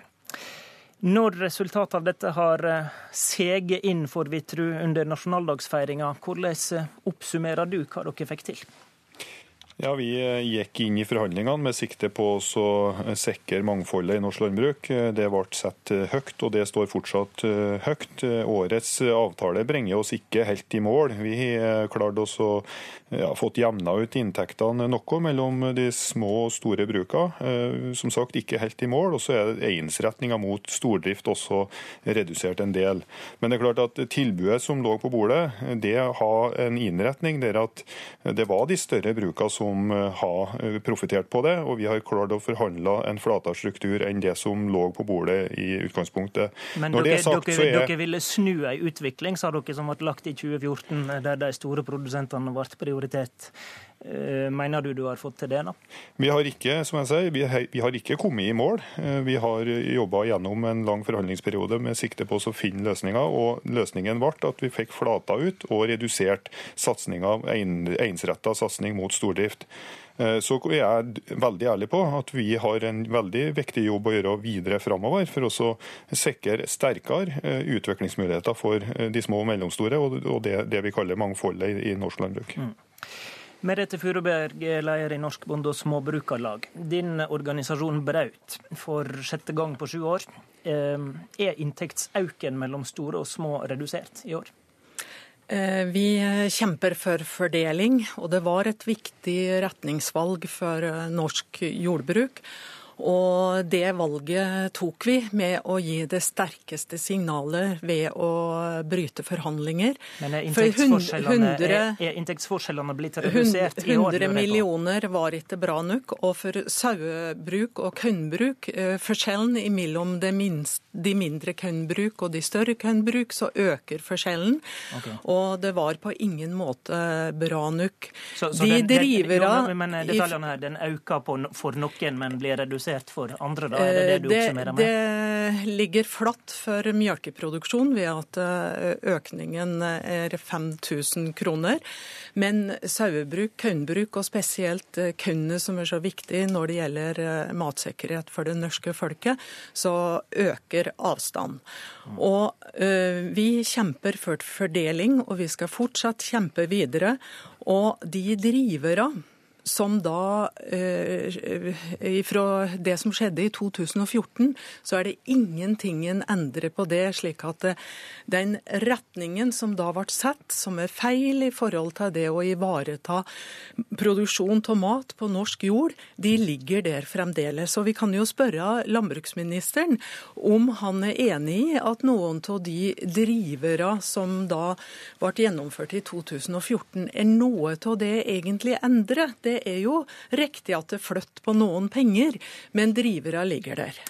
Når resultatet av dette har eh, seget inn, får vi tro, under nasjonaldagsfeiringa, hvordan oppsummerer du hva dere fikk til? Ja, Vi eh, gikk inn i forhandlingene med sikte på å sikre mangfoldet i norsk landbruk. Eh, det ble satt eh, høyt, og det står fortsatt høyt. Årets avtale bringer oss ikke helt i mål. Vi har klart oss å ja, fått jevna ut inntektene noe mellom de små og store brukene. Som sagt ikke helt i mål. Og så er eienretninga mot stordrift også redusert en del. Men det er klart at tilbudet som lå på bordet, det har en innretning der at det var de større brukene som som eh, har eh, profitert på det, og vi har klart å forhandle en flatere struktur enn det som lå på bordet i utgangspunktet. Men dere, sagt, dere, er... dere, ville snu en utvikling, sa dere, som ble lagt i 2014, der de store produsentene ble prioritert. Eh, mener du du har fått til det? da? Vi har ikke som jeg sier, vi har, ikke kommet i mål. Vi har jobba gjennom en lang forhandlingsperiode med sikte på å finne løsninger. og Løsningen ble at vi fikk flata ut og redusert satsinga, ensretta satsing mot stordrift Så jeg er veldig ærlig på at vi har en veldig viktig jobb å gjøre videre framover for å sikre sterkere eh, utviklingsmuligheter for eh, de små og mellomstore, og det, det vi kaller mangfoldet i norsk landbruk. Mm. Merete Furuberg, leder i Norsk Bonde- og Småbrukarlag. Din organisasjon Braut for sjette gang på sju år. Er inntektsauken mellom store og små redusert i år? Eh, vi kjemper for fordeling, og det var et viktig retningsvalg for eh, norsk jordbruk Og det valget tok vi med å gi det sterkeste signalet ved å bryte forhandlinger. Men er inntektsforskjellene, er, er inntektsforskjellene blitt redusert i år? 100 millioner var ikke bra nok. Og for sauebruk og kornbruk, eh, forskjellen mellom de, minst, de mindre kornbruk og de større kornbruk, så øker forskjellen. Okay. Og det var på ingen måte bra nok. Så, så de den, driver jo, Men detaljene her, den øker for noen, men blir redusert? Kompensert for andre, da? Er det det du oppsummerer med? Det ligger flatt for melkeproduksjon ved at eh, økningen er 5000 kroner. Men sauebruk, kornbruk og spesielt kornet eh, som er så viktig når det gjelder eh, matsikkerhet for det norske folket, så øker avstand. Og vi kjemper for fordeling, og vi skal fortsatt kjempe videre. Og de drivere som da eh, Fra det som skjedde i 2014, så er det ingenting en endrer på det. slik at eh, den retningen som da ble satt, som er feil i forhold til det å ivareta produksjon av mat på norsk jord, de ligger der fremdeles. Og vi kan jo spørre landbruksministeren om han er enig i at noen av de drivere som da ble gjennomført i 2014, er noe av det egentlig endret. Det er jo riktig at det flytter på noen penger, men drivere ligger der.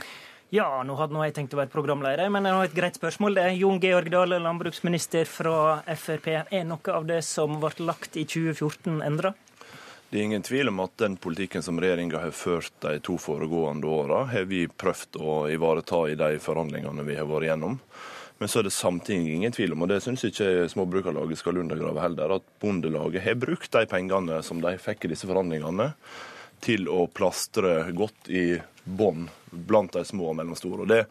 Ja, nå hadde nå jeg tenkt å være programleder, men jeg har et greit spørsmål. Det er Jon Georg Dale, landbruksminister fra Frp. Er noe av det som ble lagt i 2014 endra? Det er ingen tvil om at den politikken som regjeringa har ført de to foregående åra, har vi prøvd å ivareta i de forhandlingene vi har vært gjennom. Men så er det samtidig ingen tvil om, og det syns ikke Småbrukarlaget skal undergrave heller, at Bondelaget har brukt de pengene som de fikk i disse forhandlingene, til å plastre godt i bånd blant de små og mellomstore. Og Det,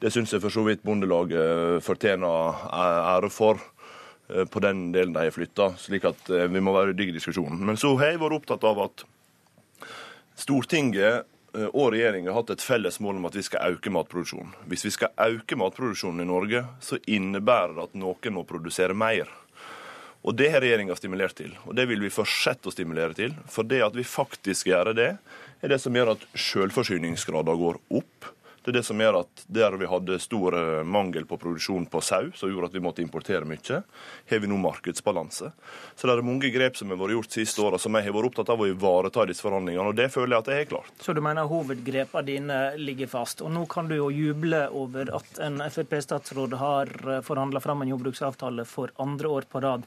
det syns jeg for så vidt Bondelaget fortjener ære for eh, på den delen de har flytta, slik at eh, vi må være ryddige i diskusjonen. Men så har jeg vært opptatt av at Stortinget og regjeringa har hatt et felles mål om at vi skal øke matproduksjonen. Hvis vi skal øke matproduksjonen i Norge, så innebærer det at noen må produsere mer. Og Det har regjeringa stimulert til, og det vil vi fortsette å stimulere til. For det at vi faktisk gjør det, er det som gjør at selvforsyningsgraden går opp. Det er det som gjør at der vi hadde stor eh, mangel på produksjon på sau, som gjorde at vi måtte importere mye, har vi nå markedsbalanse. Så det er mange grep som har vært gjort siste åra som jeg har vært opptatt av å ivareta i disse forhandlingene, og det føler jeg at jeg har klart. Så du mener hovedgrepene dine ligger fast. Og nå kan du jo juble over at en Frp-statsråd har eh, forhandla fram en jordbruksavtale for andre år på rad.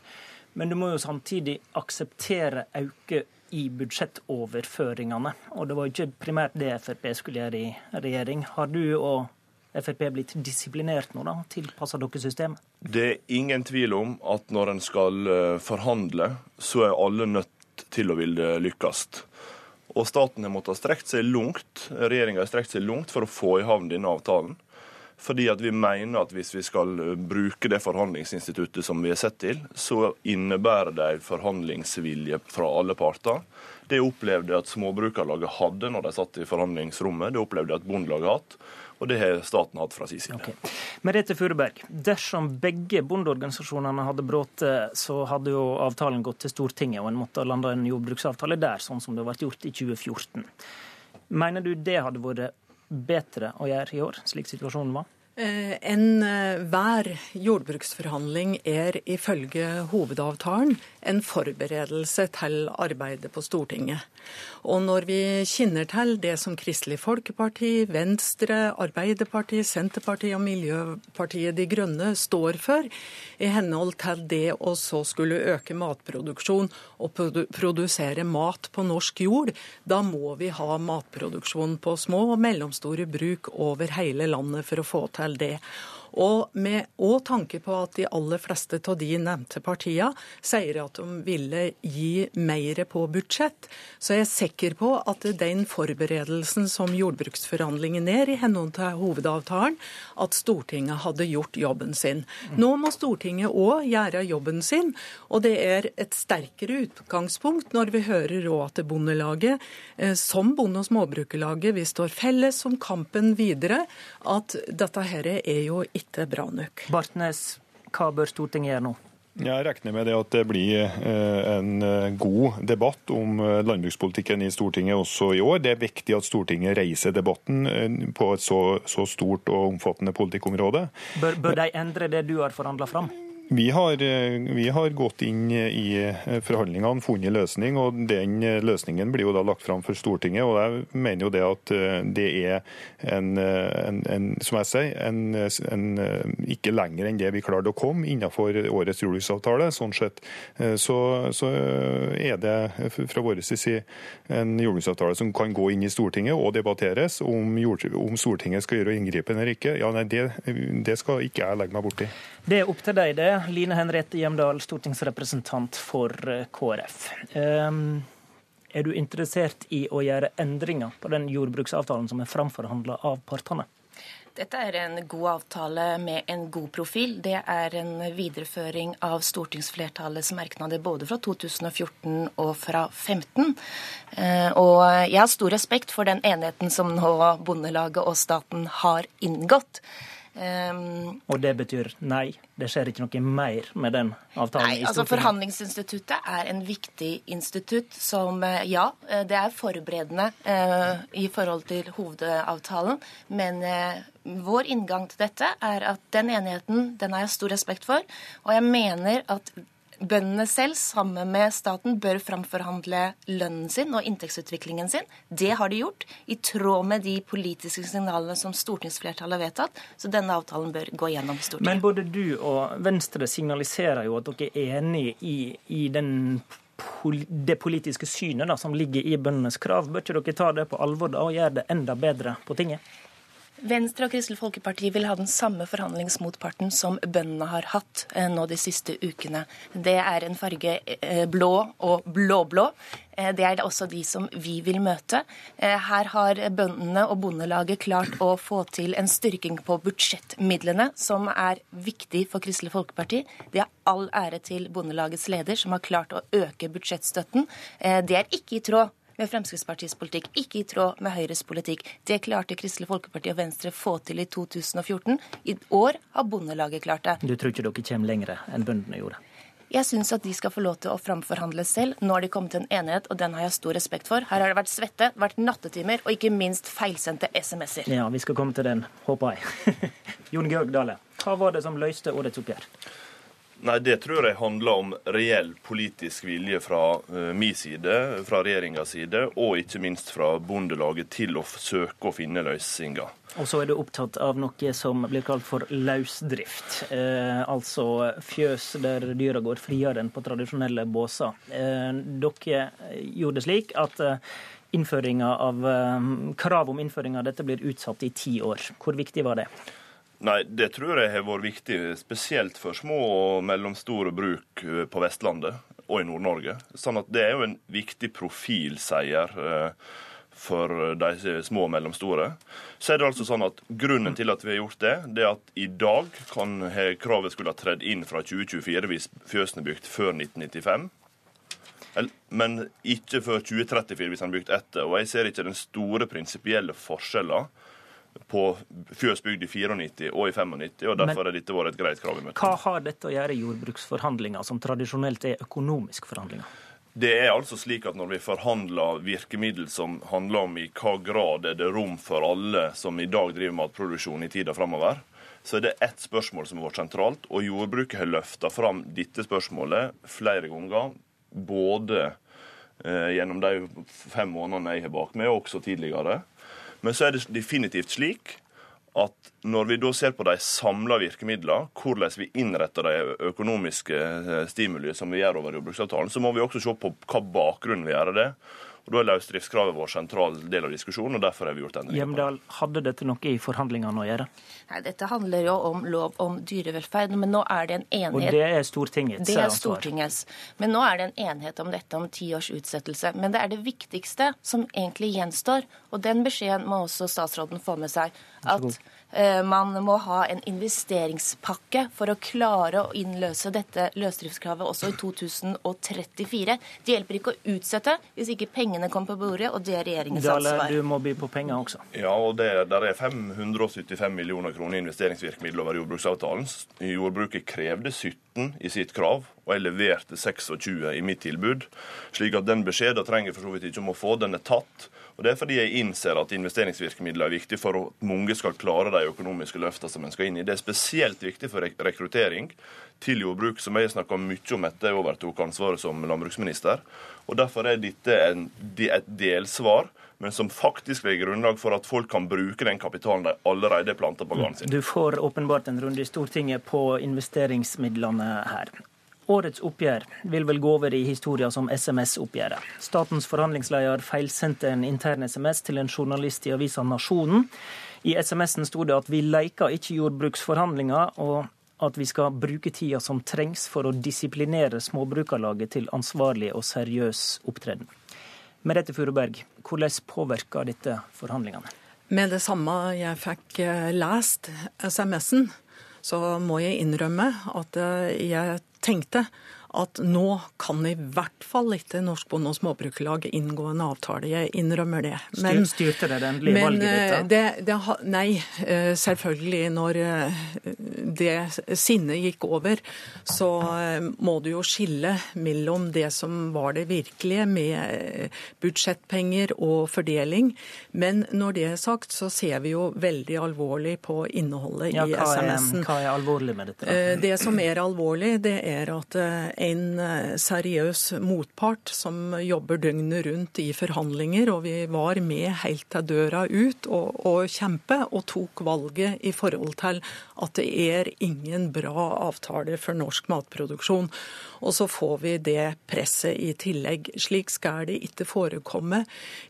Men du må jo samtidig akseptere auke i budsjettoverføringene. Og det var ikke primært det Frp skulle gjøre i regjering. Har du og Frp blitt disiplinert nå, da? Tilpassa dere systemet? Det er ingen tvil om at når en skal eh, forhandle, så er alle nødt til å ville lykkes. Og staten har måttet strekt seg langt, regjeringa har strekt seg langt for å få i havn denne avtalen. Fordi at vi mener at hvis vi skal eh, bruke det forhandlingsinstituttet som vi har sett til, så innebærer det forhandlingsvilje fra alle parter. Det opplevde jeg at Småbrukarlaget hadde når de satt i forhandlingsrommet. Det opplevde jeg at Bondelaget hatt. Og det har staten hatt fra sin side. Okay. Merete Furuberg, dersom begge bondeorganisasjonene hadde brutt, så hadde jo avtalen gått til Stortinget, og en måtte ha landa en jordbruksavtale der, sånn som det ble gjort i 2014. Mener du det hadde vært bedre å gjøre i år, slik situasjonen var? Eh, Enhver eh, jordbruksforhandling er ifølge hovedavtalen en forberedelse til arbeidet på Stortinget. Og når vi kjenner til det som Kristelig Folkeparti, Venstre, Arbeiderpartiet, Senterpartiet og Miljøpartiet De Grønne står for, i henhold til det å så skulle øke matproduksjon og produsere mat på norsk jord, da må vi ha matproduksjon på små og mellomstore bruk over hele landet for å få til det. Og med òg tanke på at de aller fleste av de nevnte partiene sier at de ville gi mer på budsjett, så er jeg sikker på at den forberedelsen som jordbruksforhandlingene er i henhold til hovedavtalen, at Stortinget hadde gjort jobben sin. Nå må Stortinget òg gjøre jobben sin, og det er et sterkere utgangspunkt når vi hører òg at Bondelaget, eh, som Bonde- og Småbrukerlaget, vi står felles om kampen videre, at dette her er jo bra nok. Bartnes, hva bør Stortinget gjøre nå? Jeg regner med det at det blir en god debatt om landbrukspolitikken i Stortinget også i år. Det er viktig at Stortinget reiser debatten på et så, så stort og omfattende politikkområde. Bør, bør de endre det du har forhandla fram? Vi har, eh, vi har, gått inn i eh, forhandlingene, funnet løsning, og den eh, løsningen blir jo da lagt fram for Stortinget. og Jeg mener jo det at det er en, en, en som jeg sier, en, en, ikke lenger enn det vi klarte å komme innenfor årets jordbruksavtale. Sånn sett så, så er det fra vår side en jordbruksavtale som kan gå inn i Stortinget og debatteres. Om, jord, om Stortinget skal gjøre inngripen eller ikke, ja, nei, det, det skal ikke jeg legge meg borti. Det er opp til deg, det. Line Henriette Hjemdal, stortingsrepresentant for eh, KrF. Um, er du interessert i å gjøre endringer på den jordbruksavtalen som er framforhandla av partene? Dette er en god avtale med en god profil. Det er en videreføring av stortingsflertallets merknader både fra 2014 og fra 2015. Eh, og jeg har stor respekt for den enigheten som nå Bondelaget og staten har inngått. Um, og det betyr nei, det skjer ikke noe mer med den avtalen? Nei, altså Forhandlingsinstituttet er en viktig institutt som eh, ja, eh, det er forberedende uh, i forhold til hovedavtalen. Men uh, vår inngang til dette er at den enigheten den har jeg stor respekt for. Og jeg mener at bøndene selv, sammen med staten, bør framforhandle lønnen sin og inntektsutviklingen sin. Det har de gjort, i tråd med de politiske signalene som stortingsflertallet har vedtatt. Så denne avtalen bør gå gjennom Stortinget. Men både du og Venstre signaliserer jo at dere er enig i, i den det politiske synet da, som ligger i bøndenes krav. Bør ikke dere ta det på alvor da, og gjøre det enda bedre på tinget? Venstre og Kristelig Folkeparti vil ha den samme forhandlingsmotparten som bøndene har hatt eh, nå de siste ukene. Det er en farge eh, blå og blå-blå. Eh, det er også de som vi vil møte. Her har bøndene og Bondelaget klart å få til en styrking på budsjettmidlene, som er viktig for Kristelig Folkeparti. Det er all ære til Bondelagets leder, som har klart å øke budsjettstøtten. Det er ikke i tråd med Fremskrittspartiets politikk, ikke i tråd med Høyres politikk. Det klarte Kristelig Folkeparti og Venstre få til i 2014. I år har Bondelaget klart det. Du tror ikke dere kommer lenger enn bøndene gjorde? Jeg syns at de skal få lov til å framforhandle selv. Nå har de kommet til en enighet, og den har jeg stor respekt for. Her har det vært svette, vært nattetimer og ikke minst feilsendte SMS-er. Ja, vi skal komme til den, håper jeg. Jon Georg Dale, hva var det som løste årets oppgjør? Nei, Det tror jeg handler om reell politisk vilje fra uh, min side, fra regjeringas side, og ikke minst fra Bondelaget til å søke å finne løsninger. Og så er du opptatt av noe som blir kalt for løsdrift. Eh, altså fjøs der dyra går friere enn på tradisjonelle båser. Eh, dere gjorde det slik at eh, av, eh, krav om innføring av dette blir utsatt i ti år. Hvor viktig var det? Nei, Det tror jeg har vært viktig, spesielt for små og mellomstore bruk eh, på Vestlandet og i Nord-Norge. Sånn at Det er jo en viktig profilseier eh, for de små og mellomstore. Så er det altså sånn at Grunnen til at vi har gjort det, det er at i dag kan kravet skulle ha tredd inn fra 2024 hvis fjøsene er bygd før 1995 men ikke før 2034 hvis han er bygd etter. Og Jeg ser ikke den store prinsipielle forskjellen på fjøs bygd i 94 og i 95, og derfor har dette vært et greit krav i møtet. Hva har dette å gjøre i jordbruksforhandlinger, som tradisjonelt er økonomiske forhandlinger? Det er altså slik at Når vi forhandler virkemiddel som handler om i hva grad er det rom for alle som i dag driver matproduksjon i tida framover, så er det ett spørsmål som har vært sentralt. Og jordbruket har løfta fram dette spørsmålet flere ganger. Både eh, gjennom de fem månedene jeg har bak meg, og også tidligere. Men så er det definitivt slik at når vi da ser på de samla virkemidlene, hvordan vi innretter de økonomiske stimuliet som vi gjør over jordbruksavtalen, så må vi også se på hva bakgrunnen vi gjør det. Og Da er løsdriftskravet vår sentral del av diskusjonen, og derfor har vi gjort endringer. Hjemdal, hadde dette noe i forhandlingene å gjøre? Nei, Dette handler jo om lov om dyrevelferd, men nå er det en enighet. Og det er Stortingets Det er Stortingets. Men nå er det en enighet om dette om ti års utsettelse. Men det er det viktigste som egentlig gjenstår, og den beskjeden må også statsråden få med seg. At man må ha en investeringspakke for å klare å innløse dette løsdriftskravet også i 2034. Det hjelper ikke å utsette hvis ikke pengene kommer på bordet, og det er regjeringens ansvar. Du må by på penger også. Ja, og det der er 575 millioner kroner i investeringsvirkemiddel over jordbruksavtalen. Jordbruket krevde 17 i sitt krav, og jeg leverte 26 i mitt tilbud. Slik at den beskjeden trenger for så vidt ikke om å få. Den er tatt. Og Det er fordi jeg innser at investeringsvirkemidler er viktig for at mange skal klare de økonomiske løftene som en skal inn i. Det er spesielt viktig for rekruttering til jordbruk, som jeg snakka mye om etter jeg overtok ansvaret som landbruksminister. Og Derfor er dette en, et delsvar men som faktisk legger grunnlag for at folk kan bruke den kapitalen de allerede planter på gården sin. Du får åpenbart en runde i Stortinget på investeringsmidlene her. Årets oppgjør vil vel gå over i historien som SMS-oppgjøret. Statens forhandlingsleder feilsendte en intern SMS til en journalist i avisa Nasjonen. I SMS-en sto det at vi leker ikke jordbruksforhandlinger, og at vi skal bruke tida som trengs for å disiplinere Småbrukarlaget til ansvarlig og seriøs opptreden. Merete Furuberg, hvordan påvirker dette forhandlingene? Med det samme jeg fikk eh, lest SMS-en, så må jeg innrømme at eh, jeg tenkte at nå kan i hvert fall ikke Norsk Bonde- og Småbrukerlag inngå en avtale. Jeg innrømmer det. Men, Styrte det det endelige valget ditt? da? det, det, nei, eh, selvfølgelig. Når eh, det sinnet gikk over, så må du jo skille mellom det som var det virkelige, med budsjettpenger og fordeling. Men når det er sagt, så ser vi jo veldig alvorlig på innholdet ja, i SMS-en. Hva er alvorlig med dette? Det som er alvorlig, det er at en eh, seriøs motpart som jobber døgnet rundt i forhandlinger, og vi var med helt til døra ut og, og kjempe, og tok valget i forhold til at det er ingen bra avtale for norsk matproduksjon. Og så får vi det presset i tillegg. Slik skal det ikke forekomme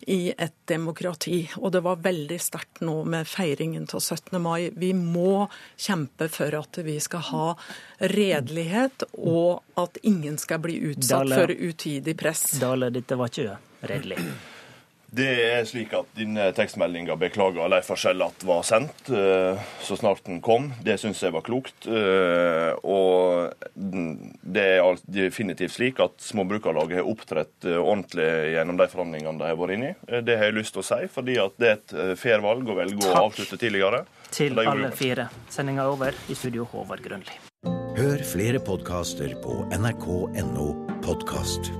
i et demokrati. Og det var veldig sterkt nå med feiringen av 17. mai. Vi må kjempe for at vi skal ha redelighet, og at ingen skal bli utsatt Dale, for utidig press. Dale, dette var ikke redelig. Det er slik at denne tekstmeldinga beklager de forskjeller at var sendt eh, så snart den kom. Det syns jeg var klokt. Eh, og det er definitivt slik at Småbrukarlaget har opptrådt eh, ordentlig gjennom de forhandlingene de har vært inne i. Det har jeg lyst til å si, fordi det er et fair valg å velge å avslutte tidligere. Til alle fire. Sendinga er over. I studio Håvard Grønli. Hør flere podkaster på nrk.no podkast.